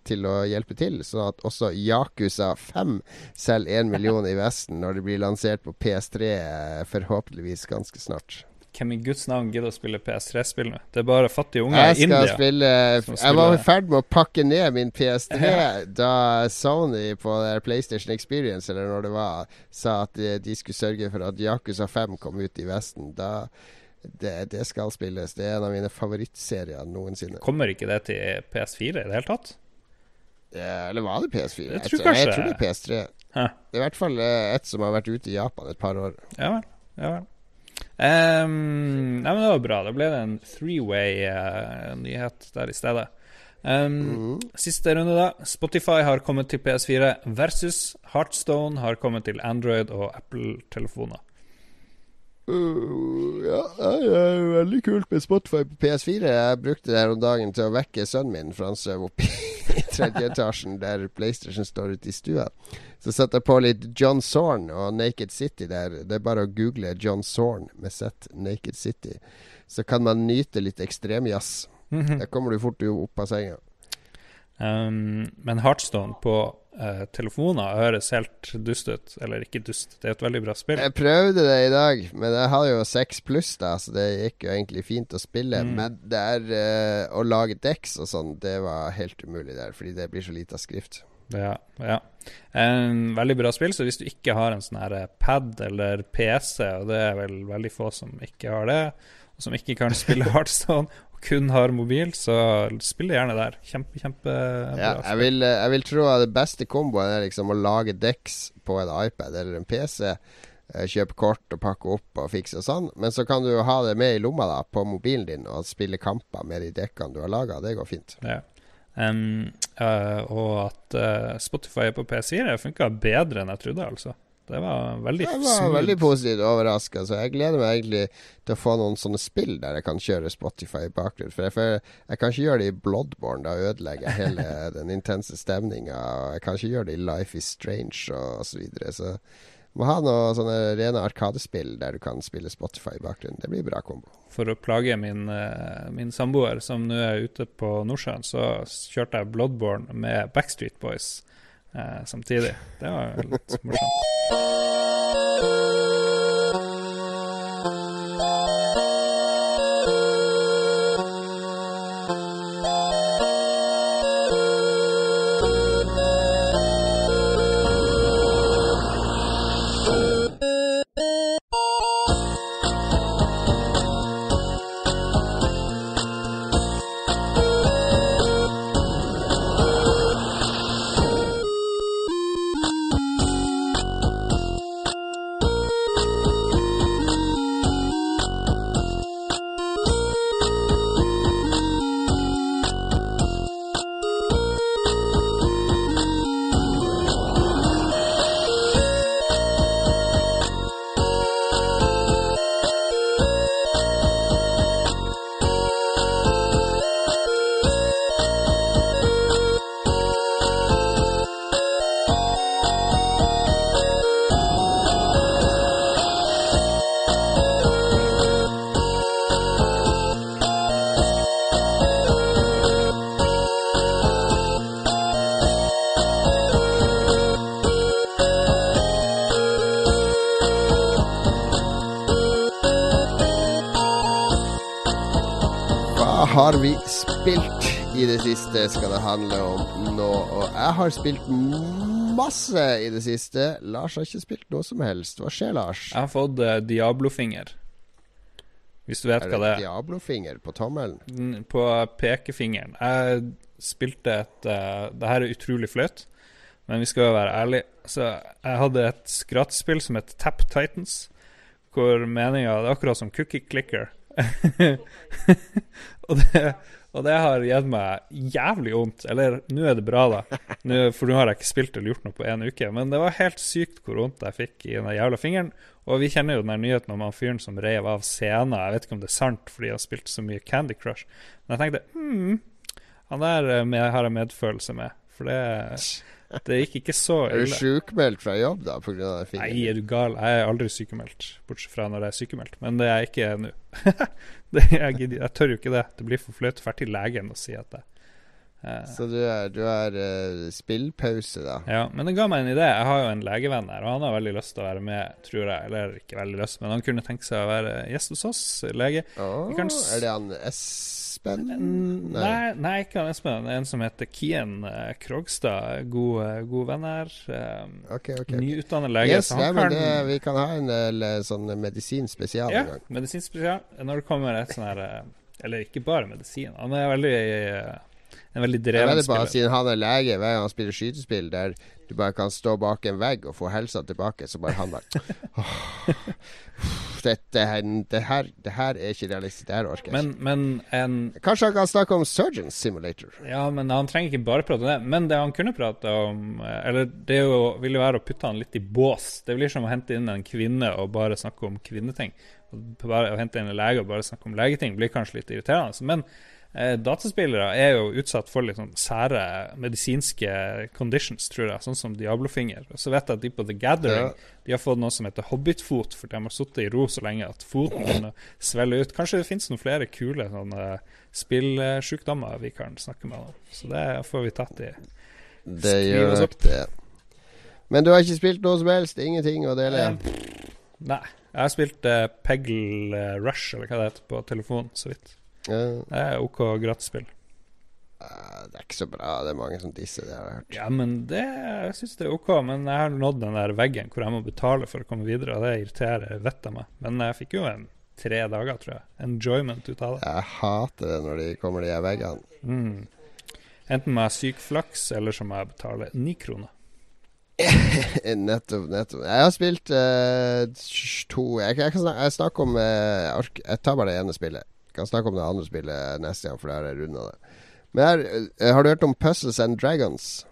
til å hjelpe til, sånn at også Yakuza 5 selger 1 million i Vesten når det blir lansert på PS3 eh, forhåpentligvis ganske snart. Hvem i Guds navn gidder å spille PS3-spill nå? Det er bare fattige unger i India. spille Jeg var i ferd med å pakke ned min PS3 Ja. da Sony på der PlayStation Experience, eller når det var, sa at de, skulle sørge for at Yakuza 5 kom ut i Vesten. Da det, det skal spilles. Det er en av mine favorittserier noensinne. Kommer ikke det til PS4 i det hele tatt? Eh, eller var det PS4? Jeg Jeg tror tror, jeg, tror det er PS3. Hæ. Det er i hvert fall eh, et som har vært ute i Japan et par år. Ja vel. Ja vel. Ehm, nei, men det var bra. Da ble det en three-way-nyhet der i stedet. Um, mm. Siste runde, da. Spotify har kommet til PS4 versus Heartstone har kommet til Android og Apple-telefoner. Ja, det er veldig kult med Spotify på PS4. Jeg brukte det her om dagen til å vekke sønnen min, for han sov oppe i tredje etasjen der PlayStation står ute i stua. Så satte jeg på litt John Zorn og Naked City der. Det er bare å google John Zorn med Z, Naked City. Så kan man nyte litt ekstremjazz. Der kommer du fort opp av senga. Um, men Heartstone på uh, telefoner høres helt dust ut. Eller ikke dust, det er et veldig bra spill. Jeg prøvde det i dag, men jeg har jo 6 pluss, da, så det gikk jo egentlig fint å spille. Mm. Men det er uh, å lage deks og sånn, det var helt umulig der, fordi det blir så lite skrift. Ja, ja. En veldig bra spill, så hvis du ikke har en sånn her pad eller PC, og det er vel veldig få som ikke har det, og som ikke kan spille Heartstone, og kun har mobil, så spill gjerne der. Kjempe, kjempe Ja, jeg vil, eh, jeg vil tro at det beste komboen er liksom å lage deks på en iPad eller en PC. eh, Kjøpe kort og pakke opp og fikse og sånn. Men så kan du jo ha det med i lomma da på mobilen din og spille kamper med de dekkene du har laga. Det går fint. Ja. Um, uh, og at uh, Spotify på PC-er funka bedre enn jeg trodde, altså. Det var veldig Jeg var smooth. veldig positivt overraska, så jeg gleder meg egentlig til å få noen sånne spill der jeg kan kjøre Spotify i bakgrunnen. For jeg, for jeg kan ikke gjøre det i Bloodborne, da ødelegger jeg hele den intense stemninga. Jeg kan ikke gjøre det i Life is Strange og, osv. så videre. Så må ha noen sånne rene arkadespill der du kan spille Spotify i bakgrunnen. Det blir bra kombo. For å plage min, eh, min samboer, som nå er ute på Nordsjøen, så kjørte jeg Bloodborne med Backstreet Boys samtidig. Det var litt morsomt. siste, skal det handle om nå. Og jeg har spilt masse i det siste. Lars har ikke spilt noe som helst. Hva skjer, Lars? Jeg har fått uh, Diablo-finger. Hvis du vet hva det er. Diablo-finger på tommelen? Mm, På pekefingeren. Jeg spilte et uh, Det her er utrolig flaut, men vi skal jo være ærlige. Så jeg hadde et skrattspill som het Tap Titans, hvor meninga Det er akkurat som Cookie Clicker. og, det, og det har gitt meg jævlig vondt. Eller nå er det bra, da. Nå, for nå har jeg ikke spilt eller gjort noe på en uke. Men det var helt sykt hvor vondt jeg fikk i den jævla fingeren. Og vi kjenner jo den nyheten om han fyren som rev av scenen. Jeg vet ikke om det er sant fordi han spilte så mye Candy Crush. Men jeg tenkte hmm, han der eh, med, har jeg medfølelse med. For det, det gikk ikke så Er du sykemeldt sjukmeldt fra jobb da pga. den Nei, fingeren? er du gal? Jeg er aldri sykemeldt, bortsett fra når jeg er sykemeldt. Men det er jeg ikke nå. Det- jeg, jeg tør jo ikke det. Det blir for flaut å dra til legen og si at det eh, Så du er, du er uh, spillpause, da? Ja, men det ga meg en idé. Jeg har jo en legevenn her, og han har veldig lyst til å være med, tror jeg. Eller ikke veldig lyst, men han kunne tenke seg å være gjest hos oss, lege. S- er det han Espen? Nei, nei ikke. Det er en som heter Kien eh, Krogstad. God, eh, god venn her. Um, okay, okay, okay. Nyutdannet lege. Yes, nei, men kan det, vi kan ha en del sånn medisinspesial Ja, en gang. medisinsk. Når det kommer et sånn her Eller ikke bare medisin. Han er veldig en veldig dreven spiller. bare. Siden han er lege, hver gang han spiller skytespill der du bare kan stå bak en vegg og få helsa tilbake, så bare han bare «Åh, dette, det, her, det her er ikke realistisk. Det her orker jeg Men, men en. Kanskje han kan snakke om Surgeon Simulator? Ja, men han trenger ikke bare prate om det. Men det han kunne prate om eh, Eller det jo, vil jo være å putte han litt i bås. Det blir som å hente inn en kvinne og bare snakke om kvinneting. Å hente inn en lege og bare snakke om legeting blir kanskje litt irriterende. Men dataspillere er jo utsatt for litt sånn sære medisinske conditions, tror jeg, sånn som Diablo-finger. Og så vet jeg at de på The Gathering De har fått noe som heter hobbitfot, for de har sittet i ro så lenge at foten begynner å svelle ut. Kanskje det finnes noen flere kule sånne spillsjukdommer vi kan snakke med om. Så det får vi tatt i. Det gjør nok det. Men du har ikke spilt noe som helst? Ingenting å dele? Eh, Nei. Jeg har spilt uh, Peggle eh, Rush, eller hva det heter, på telefon, så vidt. Ja. Det er OK gratisspill. spill det er ikke så bra. Det er mange som disser det, har jeg hørt. Ja, men det, jeg syns det er OK. Men jeg har nådd den der veggen hvor jeg må betale for å komme videre, og det irriterer vettet av meg. Men jeg fikk jo en tre dager, tror jeg. Enjoyment ut av det. Jeg hater det når de kommer de veggene. Mm. Enten må jeg ha syk flaks, eller så må jeg betale ni kroner. nettopp, nettopp. Jeg har spilt uh, to Jeg, jeg snakke, jeg snakker om uh, Jeg tar bare det ene spillet. Kan snakke om det andre spillet neste gang, for da har jeg runda det. Men her, eh, har du hørt om Puzzles and Dragons?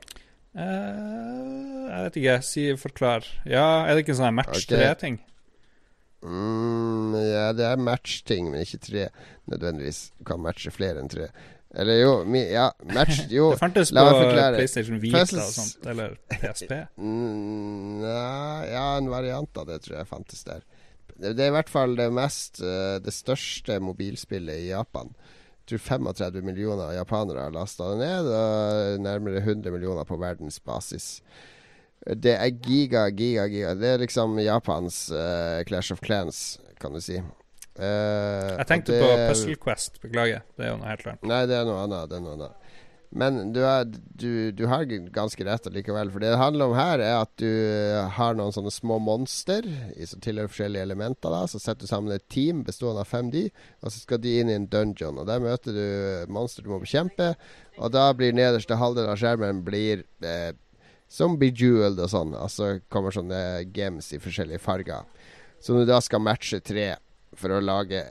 Uh, jeg vet ikke. Si forklar. Ja, er det ikke sånn match tre-ting? Mm, ja, det er match-ting, men ikke tre nødvendigvis. Kan matche flere enn tre. Eller jo, mi, ja, match Jo. Det fantes la på meg forklare. PlayStation Vita og sånt, eller PSP. Mm, Nei, ja, en variant av det tror jeg fantes der. Det, er i hvert fall det mest eh, Det største mobilspillet i Japan. Jeg tror 35 millioner japanere har lasta det ned, og nærmere 100 millioner på verdensbasis. Det er giga, giga, giga. Det er liksom Japans uh, Clash of Clans, kan du si. Uh, Jeg tenkte det, på Puzzle Quest, beklager. Det er jo noe helt annet. Nei, det er noe annet. Det er noe annet. Men du, er, du, du har ganske rett likevel. For det det handler om her, er at du eh, har noen sånne små monster som tilhører forskjellige elementer. da Så setter du sammen et team bestående av fem de, og så skal de inn i en dungeon. Og Der møter du monster du må bekjempe, og da blir nederste halvdel av skjermen blir eh, som bejeweled og sånn. Altså kommer sånne games i forskjellige farger. Som du da skal matche tre for å lage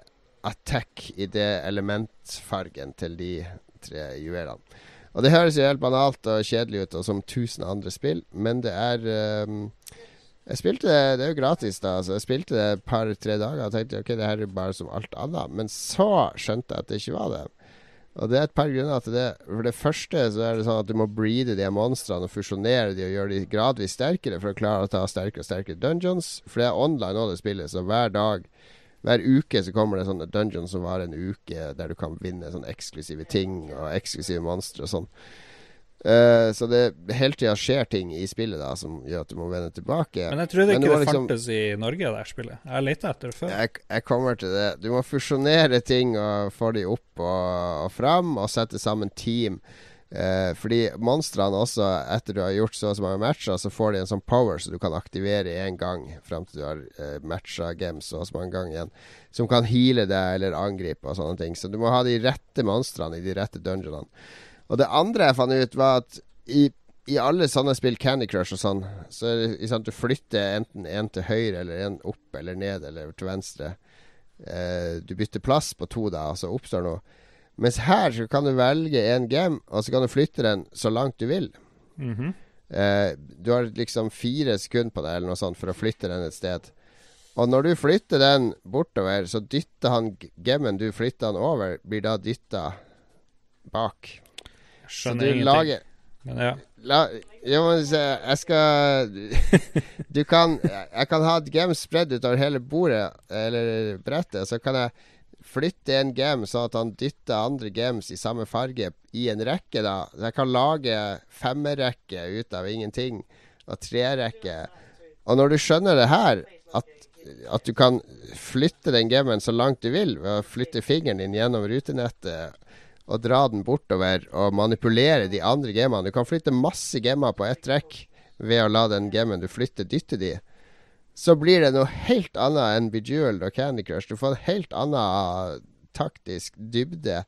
attack i det elementfargen til de tre juvelene. Og det høres jo helt banalt og kjedelig ut, og som tusen andre spill, men det er um, Jeg spilte det Det er jo gratis, da. Så jeg spilte det et par-tre dager og tenkte ok, det her er bare som alt annet. Men så skjønte jeg at det ikke var det. Og det er et par grunner til det. For det første så er det sånn at du må breede de monstrene og fusjonere de og gjøre de gradvis sterkere for å klare å ta sterkere og sterkere dungeons. For det er online òg det spillet, så hver dag hver uke så kommer det sånne dungeons som varer en uke, der du kan vinne sånne eksklusive ting og eksklusive monstre og sånn. Uh, så det hele tida skjer ting i spillet da som gjør at du må vende tilbake. Men jeg trodde ikke det det, liksom- fantes i Norge, det spillet. Jeg har leta etter det før. Jeg, jeg kommer til det. Du må fusjonere ting og få de opp og, og fram, og sette sammen team. Eh, fordi monstrene også, etter du har gjort så og så mange matcher, så får de en sånn power så du kan aktivere én gang fram til du har eh, matcha games så og så mange ganger igjen. Som kan heale deg eller angripe og sånne ting. Så du må ha de rette monstrene i de rette dungeonene. Og det andre jeg fant ut, var at i, i alle sånne spill, Candy Crush og sånn, så er det sånn at du flytter enten en til høyre eller en opp eller ned eller til venstre. Eh, du bytter plass på to, da, og så oppstår noe. Mens her så kan du velge en game, og så kan du flytte den så langt du vil. Mhm. Eh, du har liksom fire sekunder på deg eller noe sånt for å flytte den et sted. Og når du flytter den bortover, så dytter han gemmen du flytter han over, blir da dytta bak. Jeg Så skjønner du ingenting. lager Men ja. La, jeg, må se, jeg skal Du kan Jeg kan ha et game spredd utover hele bordet, eller brettet, så kan jeg flytte en game sånn at han dytter andre games i samme farge i en rekke, da. Så jeg kan lage femmerrekke ut av ingenting, og trerekke. Og når du skjønner det her, at, at du kan flytte den gamen så langt du vil ved å flytte fingeren din gjennom rutenettet og dra den bortover og manipulere de andre gamene. Du kan flytte masse gamer på ett trekk ved å la den gamen du flytter, dytte de. Så blir det noe helt annet enn Bejeweled og Candy Crush. Du får en helt annen taktisk dybde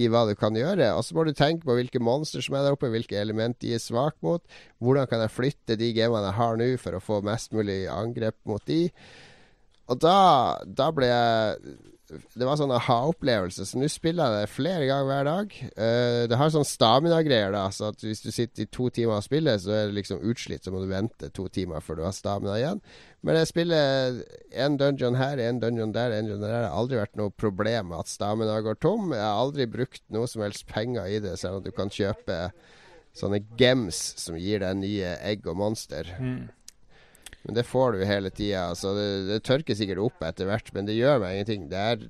i hva du kan gjøre. Og så må du tenke på hvilke monster som er der oppe, hvilke element de er svak mot. Hvordan kan jeg flytte de gamene jeg har nå, for å få mest mulig angrep mot de. Og da, da ble jeg Det var sånn aha-opplevelse, så nå spiller jeg det flere ganger hver dag. Uh, det har sånn stamina-greier, da. Så at hvis du sitter i to timer og spiller, så er det liksom utslitt, så må du vente to timer før du har stamina igjen. Men jeg spiller en dungeon her, en dungeon der, en dungeon der. Det har aldri vært noe problem med at stamina går tom. Jeg har aldri brukt noe som helst penger i det, selv om du kan kjøpe sånne gems som gir deg nye egg og monster. Mm. Men det får du hele tida. Altså det, det tørker sikkert opp etter hvert, men det gjør meg ingenting. Det er,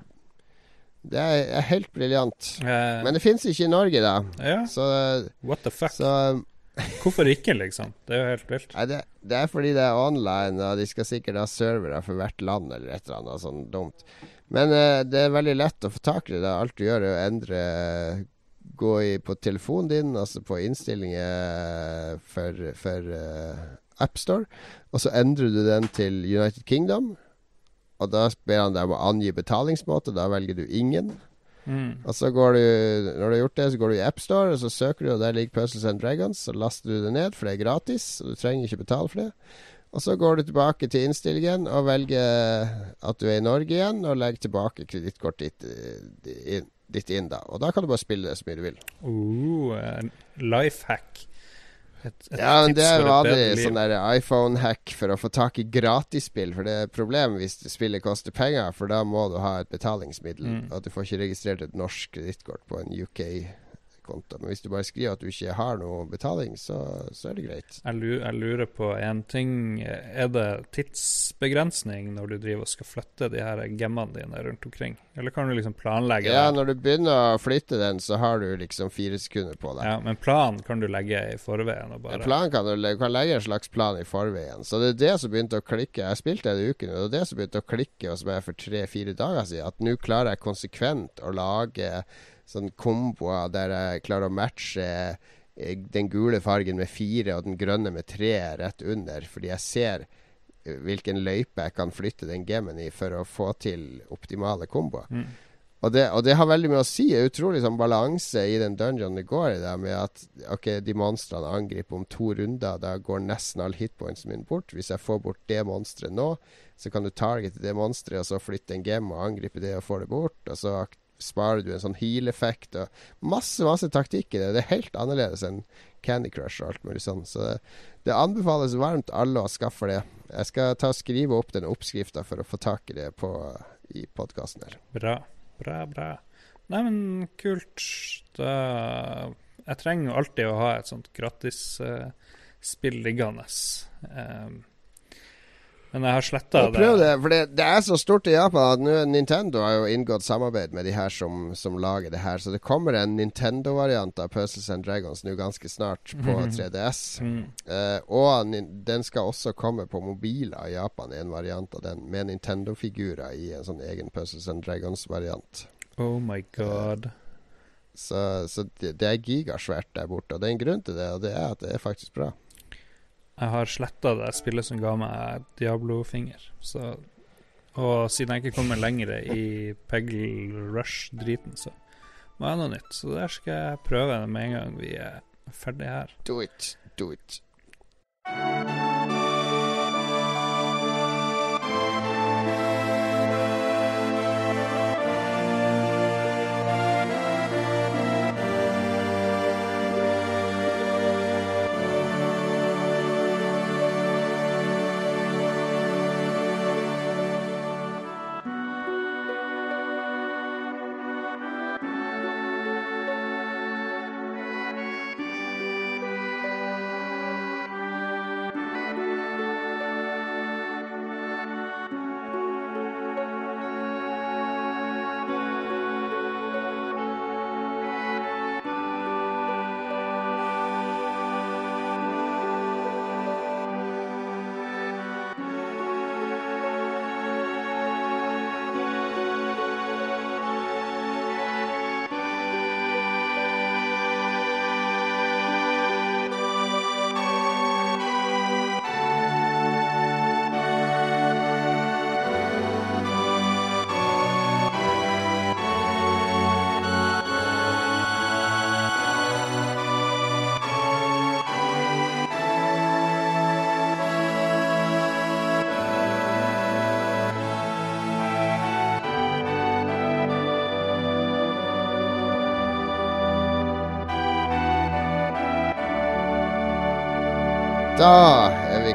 det er, helt briljant. Eh, Men det fins ikke i Norge, da. ja, Så, what the fuck? så Hvorfor ikke, liksom? Det er jo helt vilt. nei, det, det er fordi det er online, og de skal sikkert ha servere for hvert land eller et eller annet sånn dumt. Men uh, det er veldig lett å få tak i det. Alt du gjør, er å endre Gå i, på telefonen din, altså på innstillinger for, for eh, AppStore, og så endrer du den til United Kingdom. Og da ber han deg om å angi betalingsmåte. Da velger du ingen. Mm. Og så går du Når du har gjort det, så går du i AppStore, og så søker du, og der ligger Puzzles and Dragons. Så laster du det ned, for det er gratis, og du trenger ikke betale for det. Og så går du tilbake til innstillingen og velger at du er i Norge igjen, og legger tilbake kredittkortet ditt, eh, ditt inn da. Og da kan du bare spille det så mye du vil. Uh, life hack. Et, et Ja, men det er det sånn der iPhone-hack for å få tak i gratisspill. For det er et problem hvis spillet koster penger, for da må du ha et betalingsmiddel. Mm. At du får ikke registrert et norsk kredittkort på en UK-konto. Men hvis du bare skriver at du ikke har noe betaling, så, så er det greit. Jeg lurer, på en ting. Er det tidsbegrensning når du driver og skal flytte de her gemmene dine rundt omkring? Eller kan du liksom planlegge det? Ja, når du begynner å flytte den, så har du liksom fire sekunder på deg. Ja, men plan kan du legge i forveien og bare En plan kan du, du kan legge en slags plan i forveien. Så det er det som begynte å klikke. Jeg spilte en uke nå, og det er det som begynte å klikke hos meg for tre-fire dager siden. At nå klarer jeg konsekvent å lage sånn komboer der jeg klarer å matche eh, den gule fargen med fire og den grønne med tre rett under, fordi jeg ser eh, hvilken løype jeg kan flytte den gamen i for å få til optimale komboer. Mm. Og det, og det har veldig mye å si. Er Utrolig sånn balanse i den dungeonen det går i. Der med at ok, de monstrene angriper om to runder. Da går nesten all hitpointsen min bort. Hvis jeg får bort det monsteret nå, så kan du targete det monsteret og så flytte en game og angripe det og få det bort. Og så sparer du en sånn heal-effekt og masse, masse taktikk i det. Det er helt annerledes enn Candy Crush og alt mulig sånn. Så det, det anbefales varmt alle å skaffe det. Jeg skal ta og skrive opp den oppskrifta for å få tak i det på, i podkasten her. Bra, bra, bra. Nei, men kult. Da Jeg trenger jo alltid å ha et sånt gratisspill liggende. Um, men jeg har sletta det. prøv det, for det, det er så stort i Japan at Nintendo har jo inngått samarbeid med de her som, som lager det her. Så det kommer en Nintendo-variant av Puzzles and Dragons nå ganske snart på Mhm. 3DS. Mm. Uh, og den skal også komme på mobiler i Japan, en variant av den, med Nintendo-figurer i en sånn egen Puzzles and Dragons-variant. Oh my god. Så, så det, det er gigasvært der borte. Og det er en grunn til det, og det er at det er faktisk bra. Jeg har sletta det spillet som ga meg Diablo-finger. Og siden jeg ikke kommer lenger i Peggle Rush-driten, så må jeg ha noe nytt. Så der skal jeg prøve med en gang vi er ferdig her. Do it. Do it.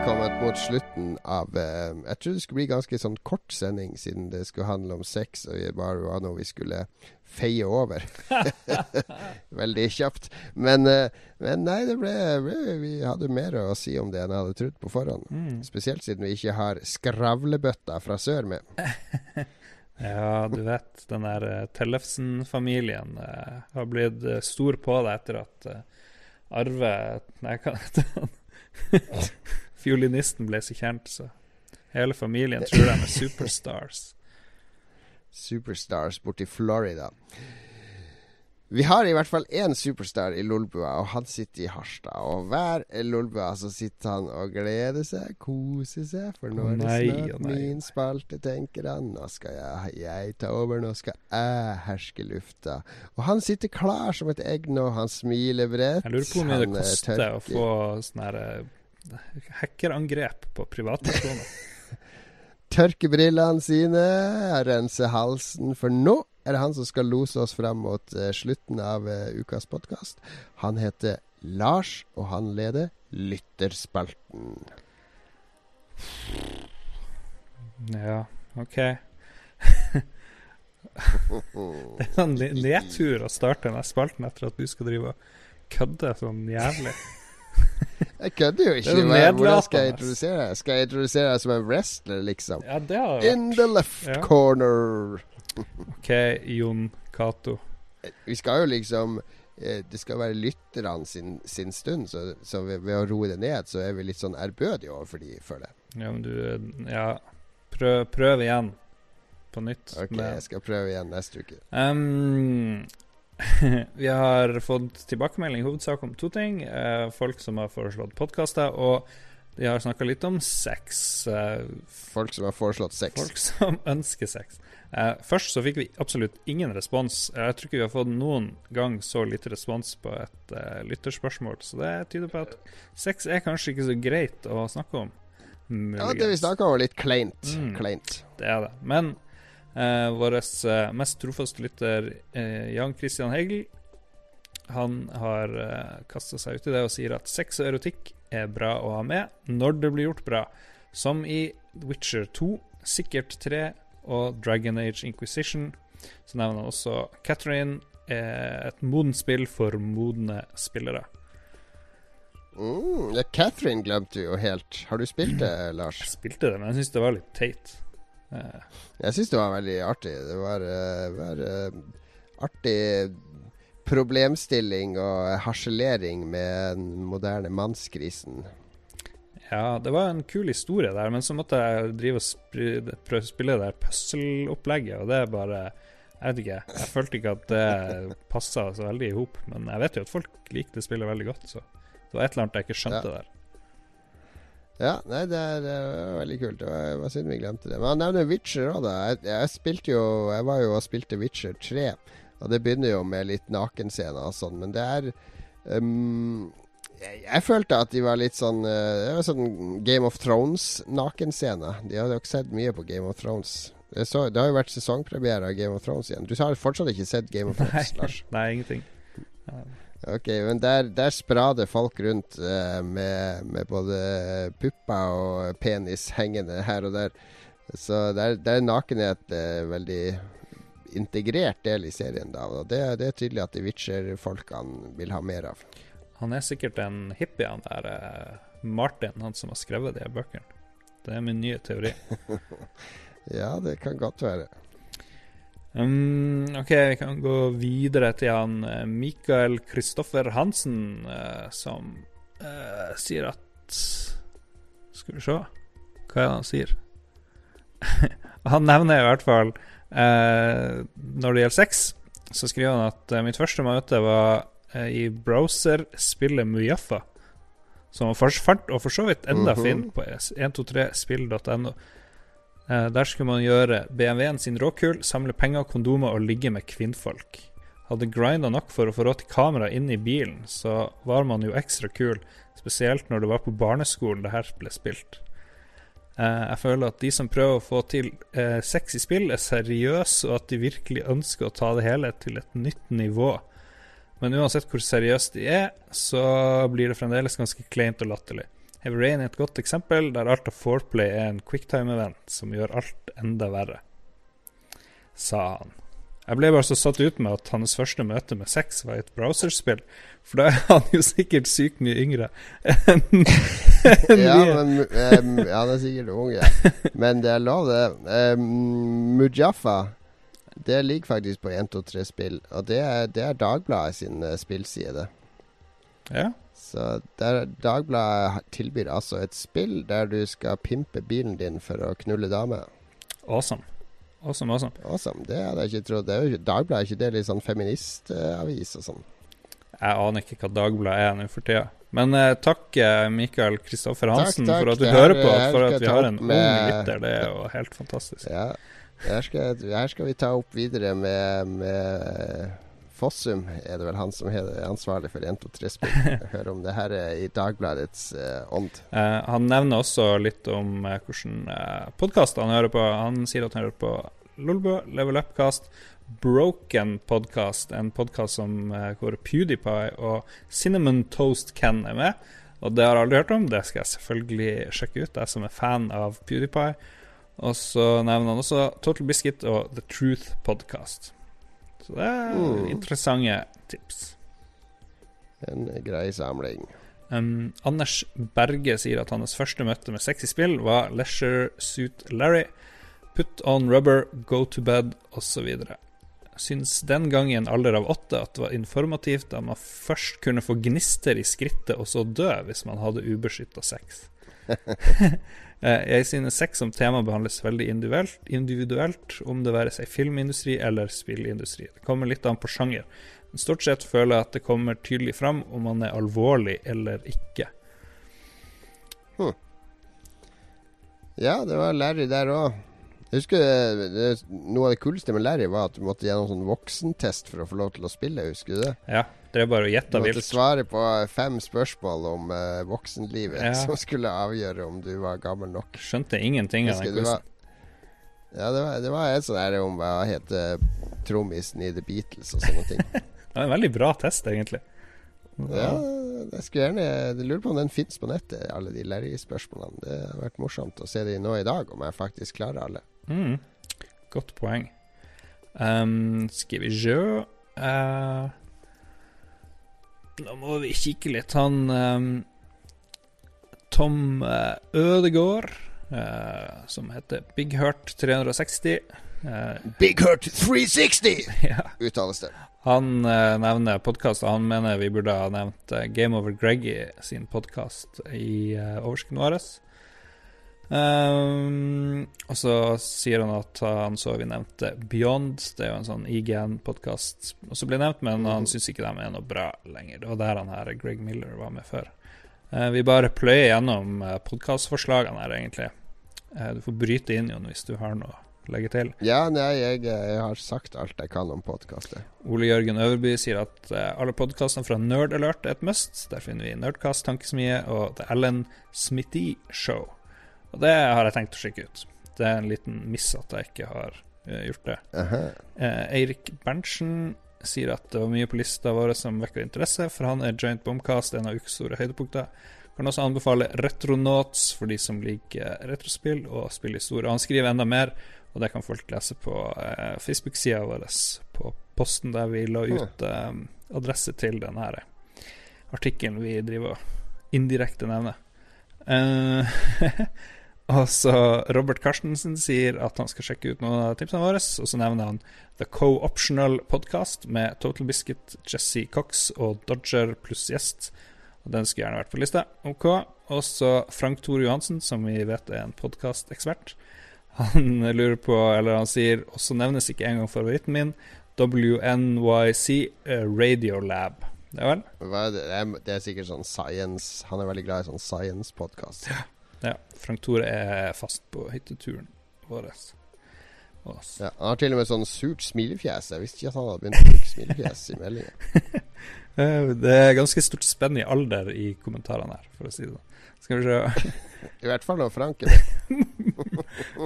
Kommet mot slutten av eh, Jeg trodde det skulle bli ganske sånn kort sending, siden det skulle handle om sex, og det bare var noe vi skulle feie over. Veldig kjapt. Men, eh, men nei, det ble, ble Vi hadde mer å si om det enn jeg hadde trodd på forhånd. Mm. Spesielt siden vi ikke har skravlebøtta fra sør med. Ja, du vet, den der uh, Tellefsen-familien uh, har blitt uh, stor på det etter at Arve Nei, hva heter han? Fiolinisten ble så kjent, så hele familien tror de er superstars. Superstars borti Florida. Vi har i hvert fall én superstar i Lolbua, og han sitter i Harstad. Og hver Lolbua så sitter han og gleder seg, koser seg, for nå er det snart min spalte, tenker han. Nå skal jeg, jeg ta over, nå skal jeg herske lufta. Og han sitter klar som et egg nå, han smiler bredt. Jeg lurer på om det eh, koster å få sånne her eh, hackerangrep på privatpersoner. tørke brillene sine, rense halsen, for nå er det han som skal lose oss fram mot eh, slutten av eh, ukas podkast. Han heter Lars, og han leder Lytterspalten. Ja, OK. Det er en nedtur å starte denne spalten etter at du skal drive og kødde sånn jævlig. Jeg kødder jo ikke. Hvordan skal jeg introdusere deg? Skal jeg introdusere deg som en wrestler, liksom? Ja, det har vært In the left Ja. corner. OK, Jon Cato. Vi skal jo liksom eh, Det skal være lytterne sin, sin stund, så, så ved, å roe det ned, så er vi litt sånn ærbødige overfor de, føler jeg. Ja, men du Ja, prøv, prøv igjen. På nytt. Ok, Men- jeg skal prøve igjen neste uke. Ehm, vi har fått tilbakemelding hovedsak om to ting. Eh, folk som har foreslått podkaster, og de har snakka litt om sex. Eh, Folk som har foreslått sex. folk som ønsker sex. Eh, først så fikk vi absolutt ingen respons. Jeg tror ikke vi har fått noen gang så lite respons på et lytterspørsmål, så det tyder på at sex er kanskje ikke så greit å snakke om. Ja, det vi snakker om, var litt kleint. Mm. Kleint. Det er det. Men eh, vår eh, mest trofaste lytter, eh, Jan Christian Hegel, han har eh, kasta seg ut i det og sier at sex og erotikk er bra å ha med når det blir gjort bra. Som i Witcher 2, sikkert 3 og Dragon Age Inquisition. Så nevner han også Catherine, eh, et modent spill for modne spillere. Mm, ja, Catherine glemte du jo helt. Har du spilt det, Lars? Jeg spilte det, men jeg syns det var litt teit. Eh, Jeg syns det var veldig artig. Det var, eh, var eh, artig problemstilling og harselering med den moderne mannskrisen. Ja, det var en kul historie der, men så måtte jeg drive og å spille det der puzzle-opplegget, og det er bare Jeg vet ikke. Jeg følte ikke at det passa så veldig i hop, men jeg vet jo at folk likte spillet veldig godt, så det var et eller annet jeg ikke skjønte der. Ja, nei, det er, det er veldig kult. Det var, var synd vi glemte det. Men han nevner Witcher òg, da. Jeg, jeg spilte jo Jeg var jo og spilte Witcher 3, og det begynner jo med litt nakenscener og sånn, men det er um, jeg, jeg følte at de var litt sånn eh, Det var sånn Game of Thrones-nakenscene. De hadde jo ikke sett mye på Game of Thrones. Det, så, det har jo vært sesongpremiere av Game of Thrones igjen. Du har fortsatt ikke sett Game of Thrones, Lars? Nei, ingenting. Ok, men der, der sprader folk rundt eh, med, med både pupper og penis hengende her og der. Så der, der er nakenhet eh, veldig integrert del i serien. da Og det, det er tydelig at de Witcher-folkene vil ha mer av. Han er sikkert en hippie, han der eh, Martin, han som har skrevet de bøkene. Det er min nye teori. Ja, det kan godt være. Um, ok, vi kan gå videre til han eh, Mikael Kristoffer Hansen, uh, som uh, sier at Skal vi se Hva er det han sier? han nevner i hvert fall uh, Når det gjelder sex, så skriver han at mitt første møte var i i browserspillet Mujaffa. Som var fart og for så vidt enda mm -hmm. fin på 123spill.no. Eh, der skulle man gjøre BMW-en sin råkul, samle penger, kondomer og ligge med kvinnfolk. Hadde grinda nok for å få råd til kamera inn i bilen, så var man jo ekstra kul, spesielt når det var på barneskolen det her ble spilt. Eh, jeg føler at de som prøver å få til eh, sex i spill, er seriøse, og at de virkelig ønsker å ta det hele til et nytt nivå. Men uansett hvor seriøst de er, så blir det fremdeles ganske kleint og latterlig. Heavy Rain er et godt eksempel der alt av foreplay er en quicktime-event som gjør alt enda verre, sa han. Jeg ble bare så satt ut med at hans første møte med sex var i et browserspill, for da er han jo sikkert sykt mye yngre enn enn Ja, men um, ja, han er sikkert ung, ja. Men det er lov, det. Um, Mujaffa, det ligger faktisk på 123 spill. Og det er, det er Dagbladet sin uh, spillside, det. Ja. Så der, Dagbladet tilbyr altså et spill der du skal pimpe bilen din for å knulle damer. Awesome. Awesome, awesome. Awesome. Det hadde jeg ikke trodd. Er ikke- Dagbladet er ikke det litt sånn feministavis og sånn? Jeg aner ikke hva Dagbladet er nå for tida. Men eh, takk, eh, Mikael Kristoffer Hansen, takk. for at du her- hører på. For at vi har en en ung med- lytter. Det er jo helt fantastisk. Ja. Her skal, her skal vi ta opp videre med, med Fossum, er det vel han som er ansvarlig for 123-spill. Hør om det her er i Dagbladets eh, ånd. Eh, han nevner også litt om eh, hvilken eh, podkast han hører på. Han sier at han hører på Lolbø, Level Upcast, Broken Podcast, en podkast eh, hvor PewDiePie og Cinnamon Toast Ken er med. Og det har jeg aldri hørt om. Det skal jeg selvfølgelig sjekke ut, jeg som er fan av PewDiePie. Og så nevner han også Total Biscuit og The Truth Podcast. Så det er Mm. interessante tips. En grei samling. Um, Anders Berge sier at hans første møte med sexy spill var Leisure Suit Larry, Put on Rubber, Go to Bed osv. Syns den gang i en alder av åtte at det var informativt da man først kunne få gnister i skrittet og så dø hvis man hadde ubeskytta sex. Eh, Jeg synes sex som tema behandles veldig individuelt, individuelt, om det være seg filmindustri eller spillindustri. Det kommer litt an på sjanger. Men stort sett føler jeg at det kommer tydelig fram om man er alvorlig eller ikke. Ja, det var Larry der òg. Jeg husker det, det, Noe av det kuleste med Larry var at du måtte gjennom sånn voksentest for å få lov til å spille. Husker du det? Ja, det er bare å gjette vilt. Du måtte vilt. svare på fem spørsmål om uh, voksenlivet Ja. som skulle avgjøre om du var gammel nok. Skjønte ingenting av den quizen. ja, det var, det var en sånn her om hva heter trommisen i The Beatles og sånne ting. Det var en veldig bra test, egentlig. Ja, jeg skulle gjerne Jeg lurer på om den fins på nettet, alle de Larry-spørsmålene. Det har vært morsomt å se de nå i dag, om jeg faktisk klarer alle. Mm. Godt poeng. Um, skal vi sjø Eh, Nå må vi kikke litt. Han um, Tom uh, Ødegård, uh, som heter Big Hurt 360 eh, Big Hurt 360! ja. uttales det. Han eh, nevner podkast, og han mener vi burde ha nevnt eh, Game Over Greggy sin podkast i uh, oversikten vår. Um, og så sier han at han så vi nevnte Beyond. Det er jo en sånn IGN-podkast også ble nevnt, men han syns ikke de er noe bra lenger. Det var der han her Greg Miller var med før. Uh, vi bare pløyer gjennom uh, podkastforslagene her, egentlig. Uh, du får bryte inn, Jon, hvis du har noe å legge til. Ja, nei, jeg, jeg har sagt alt jeg kan om podkaster. Ole Jørgen Øverby sier at uh, alle podkastene fra Nerd Alert er et must. Der finner vi Nerdcast, Tankesmie og The Ellen Smithy Show. Og det har jeg tenkt å sjekke ut. Det er en liten miss at jeg ikke har eh, gjort det. Aha. Eh, Eirik Berntsen sier at det var mye på lista vår som vekker interesse, for han er Giant Bombcast, en av ukes store høydepunkter. Kan også anbefale Retronauts for de som liker retrospill og spillhistorie. Han skriver enda mer, og det kan folk lese på eh, Facebook-sida vår på posten der vi la ut eh, adresse til den her artikkelen vi driver og indirekte nevner. Eh, og så Robert Carstensen sier at han skal sjekke ut noen av tipsene våre, og så nevner han The Co-Optional Podcast med Total Biscuit, Jesse Cox og Dodger pluss gjest. Og Den skulle gjerne vært på lista. OK. Og så Frank Tore Johansen, som vi vet er en podkastekspert. Han lurer på, eller han sier, og så nevnes ikke engang favoritten min, WNYC eh, Radiolab. Det er vel? Det er- det er sikkert sånn science Han er veldig glad i sånn science-podkast. Ja. Frank Tore er fast på hytteturen vår. Ja, han har til og med sånn surt smilefjes. Jeg visste ikke at han hadde begynt å bruke smilefjes i meldinga. Eh, Det er ganske stort spenn i alder i kommentarene her, for å si det sånn. Skal vi se I hvert fall når Frank er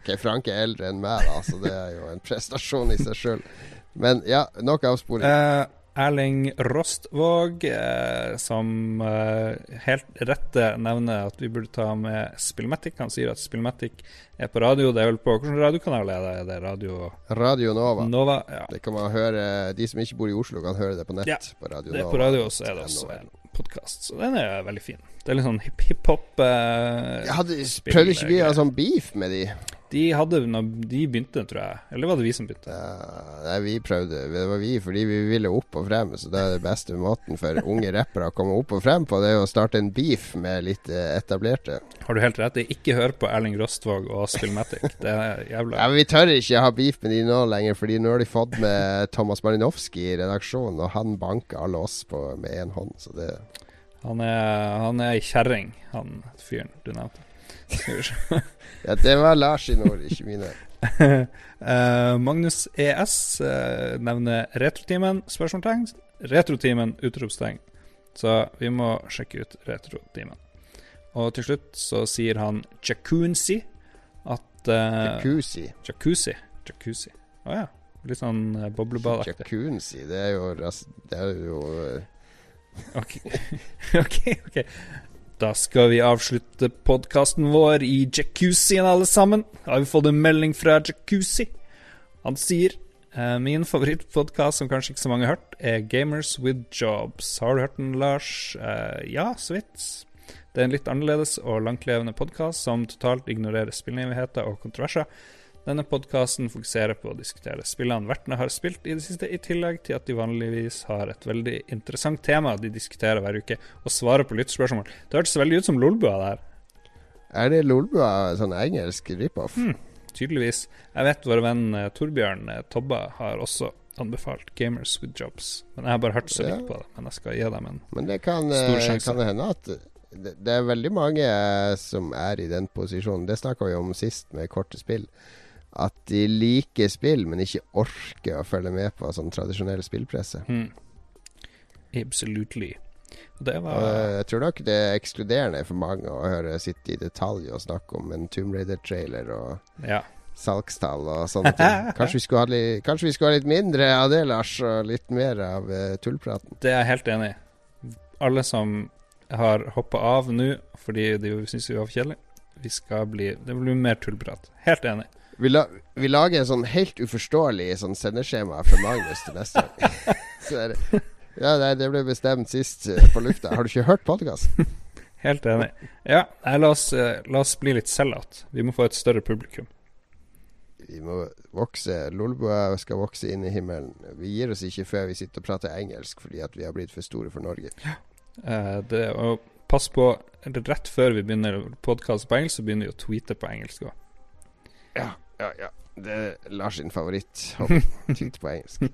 ok, Frank er eldre enn meg, da, så det er jo en prestasjon i seg sjøl. Men ja, nok avsporing. Eh, Erling Rostvåg, eh, som eh, helt rette nevner at vi burde ta med Spillmatic. Han sier at Spillmatic er på radio. Det er vel på Hvilken radiokanal er det? Er det Radio Radio Nova. Nova? Ja. Det kan man høre De som ikke bor i Oslo, kan høre det på nett. Ja, på Radio Det er på radio, så er det også en podkast. Så den er veldig fin. Det er litt sånn hip- hiphop eh, hadde, prøvde ikke vi å ha sånn beef med de? De hadde de begynte, tror jeg. Eller var det vi som begynte? Ja, nei, vi prøvde. Det var vi fordi vi ville opp og frem. Så det er det beste måten for unge rappere å komme opp og frem på, det er å starte en beef med litt eh, etablerte. Har du helt rett. Jeg ikke hør på Erling Rostvåg og Spillmatic. Det er jævla Ja, Vi tør ikke ha beef med de nå lenger, Fordi nå har de fått med Thomas Malinowski i redaksjonen, og han banker alle oss på med én hånd. Så det Han er, han er ei kjerring, han fyren du nevnte. Ja, det var Lars sine ord, ikke mine. uh, Magnus ES uh, nevner Retrotimen? Spørsmålstegn. Retrotimen! Utropstegn. Så vi må sjekke ut Retrotimen. Og til slutt så sier han Jacuzzi at eh, Jacuzzi. Jacuzzi. Jacuzzi. Å ja. Litt sånn eh, boblebadaktig. Jacuzzi, det er jo. Det er jo eh, Ok, ok. ok Da skal vi avslutte podkasten vår i jacuzzien, alle sammen. Har vi fått en melding fra Jacuzzi? Han sier eh, Min favorittpodkast, som kanskje ikke så mange har hørt, er Gamers with Jobs. Har du hørt den, Lars? Eh, ja, så vidt. Det er en litt annerledes og langtlevende podkast som totalt ignorerer spillnyheter og kontroverser. Denne podkasten fokuserer på å diskutere spillene vertene har spilt i det siste, i tillegg til at de vanligvis har et veldig interessant tema de diskuterer hver uke, og svarer på lyttspørsmål. Det hørtes veldig ut som Lolbua der, Er det Lolbua sånn engelsk rip-off? Mm, tydeligvis. Jeg vet vår venn eh, Torbjørn eh, Tobba har også anbefalt Gamers with Jobs. Men jeg har bare hørt så Ja. litt på det. Men jeg skal gi dem en Men det kan, Stor eh, sjanse. kan det hende at det, det er veldig mange som er i den posisjonen. Det snakka vi om sist med korte spill. At de liker spill, men ikke orker å følge med på sånn tradisjonell spillpresse. Mm. Absolutely. Det var eh, jeg tror nok det er ekskluderende for mange å høre sitte i detalj og snakke om en Tomb Raider-trailer og Ja. salgstall og sånne ting. Kanskje vi skulle ha litt, kanskje vi skulle ha litt mindre av det, Lars, og litt mer av eh, tullpraten. Det er jeg helt enig i. Alle som har hoppa av nå fordi de syns vi var for kjedelige, vi skal bli Det blir mer tullprat. Helt enig. Vi, la, vi lager en sånn helt uforståelig sånn sendeskjema for Magnus til neste gang. Så det, ja, nei, det ble bestemt sist eh, på lufta. Har du ikke hørt podkasten? Helt enig. Ja, nei, la, oss, eh, la oss bli litt sell-out. Vi må få et større publikum. Vi må vokse. Lolbua skal vokse inn i himmelen. Vi gir oss ikke før vi sitter og prater engelsk fordi at vi har blitt for store for Norge. Eh, det, og pass på, rett før vi begynner podkast på engelsk, så begynner vi å tweete på engelsk òg. Ja, ja, ja. Det er Lars sin favoritt. Tykt på engelsk.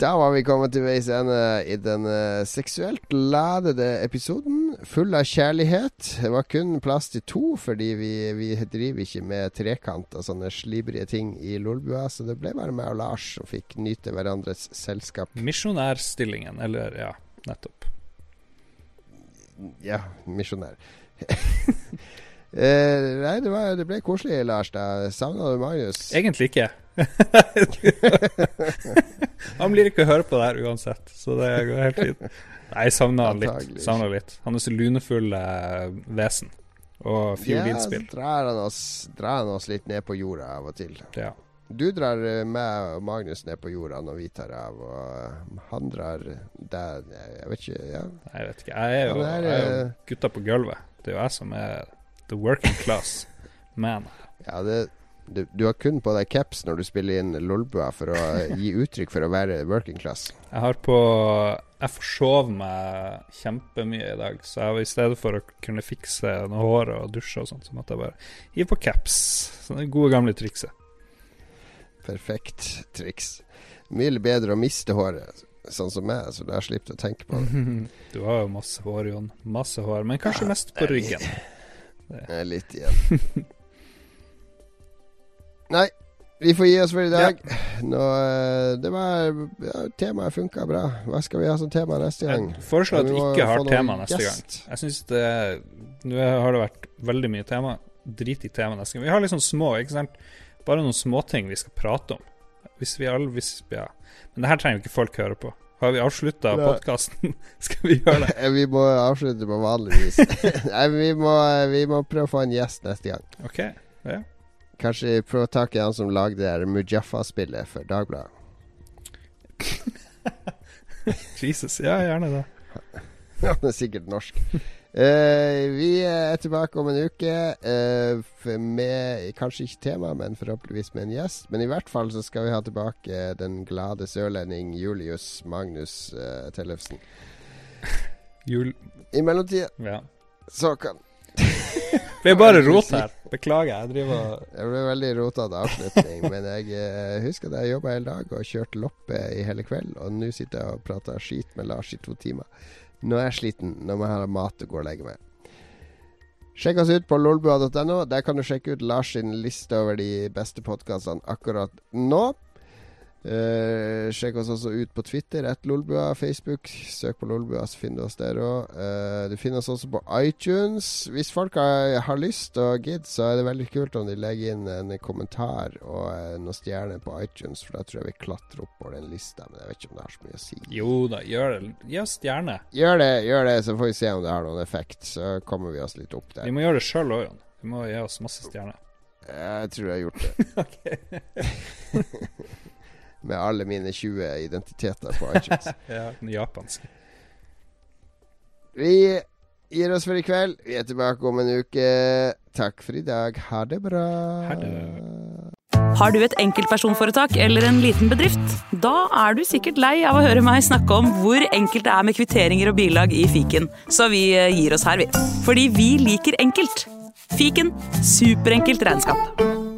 Da var vi kommet til veis ende i den eh, seksuelt ladede episoden. Full av kjærlighet. Det var kun plass til to, fordi vi, vi driver ikke med trekant og sånne slibrige ting i Lolbua. Så det ble bare meg og Lars som fikk nyte hverandres selskap. Misjonærstillingen, eller ja, nettopp. Ja, misjonær. eh, nei, det, var, det ble koselig, Lars. da Savna du Magnus? Egentlig ikke. han blir ikke å høre på det her uansett, så det går helt fint. Nei, jeg savner han litt. Savner litt. Han er så lunefull eh, vesen. Og fiolinspill. Ja, så drar han, oss, drar han oss litt ned på jorda av og til. Ja. Du drar eh, meg og Magnus ned på jorda når vi tar av, og han drar der Jeg vet ikke, ja. Nei, Jeg vet ikke. Jeg er jo, er, jeg er jo eh, gutta på gulvet. Det er jo jeg som er the working class man. ja det, du, du har kun på deg caps når du spiller inn Lolbua for å gi uttrykk for å være working class. Jeg har på Jeg forsov meg kjempemye i dag, så jeg, i stedet for å kunne fikse noe hår og dusje og sånt, så måtte jeg bare hive på caps. Så det gode, gamle trikset. Perfekt triks. Mye bedre å miste håret, sånn som meg, så da slipper du å tenke på det. Du har jo masse hår, Jon. Masse hår, men kanskje mest på ryggen. Det er litt igjen. Nei, vi får gi oss for i dag. Nå, eh, det var ja, Temaet funka bra. Hva skal vi ha som tema neste gang? Jeg foreslår at Vi ikke har tema neste gang. Jeg synes det Nå har det vært veldig mye tema. Drit i tema neste gang. Vi har litt sånn små, ikke sant. Bare noen småting vi skal prate om. Hvis vi alle hvis, ja. Men det her trenger ikke folk høre på. Har vi avslutta podkasten? Skal vi gjøre det? Vi må avslutte på vanlig vis. Nei, vi må, vi må prøve å få en gjest neste gang. OK. Ja. Kanskje prøve å tak i han som lagde det Mujaffa-spillet for Dagbladet. Jesus. Ja, gjerne det. Han er sikkert norsk. Eh, vi er tilbake om en uke uh, med kanskje ikke tema, men forhåpentligvis med en gjest. Men i hvert fall så skal vi ha tilbake den glade sørlending Julius Magnus uh, Tellefsen. Jul I mellomtida Ja. så kan Det er bare rot her. Beklager. Jeg driver og Det ble veldig rotete avslutning, men jeg uh, husker at jeg jobba hele dag og kjørte loppe i hele kveld, og nå sitter jeg og prater skit med Lars i to timer. Nå er jeg sliten. Nå må jeg ha mat og gå og legge meg. Sjekk oss ut på lolbua.no. Der kan du sjekke ut Lars sin liste over de beste podkastene akkurat nå. Eh, sjekk oss også ut på Twitter, at Lolbua, Facebook. Søk på Lolbua, så finner du oss der òg. du finner oss også på iTunes. Hvis folk har, har lyst og gidd, så er det veldig kult om de legger inn en kommentar og uh, noen stjerner på iTunes, for da tror jeg vi klatrer opp på den lista. Men jeg vet ikke om det har så mye å si. Jo da, gjør det. Oss stjerne. Gjør det, gjør det, så får vi se om det har noen effekt. Så kommer vi oss litt opp der. Vi må gjøre det sjøl òg, Jon. Vi må gi oss masse stjerner. Jeg tror jeg har gjort det. Med alle mine 20 identiteter på iTunes. Ja, den japanske. Vi gir oss for i kveld. Vi er tilbake om en uke. Takk for i dag. Ha det bra. Ha det. Har du et enkeltpersonforetak eller en liten bedrift? Da er du sikkert lei av å høre meg snakke om hvor enkelt det er med kvitteringer og bilag i fiken, så vi eh, gir oss her, vi. Fordi vi liker enkelt. Fiken superenkelt regnskap.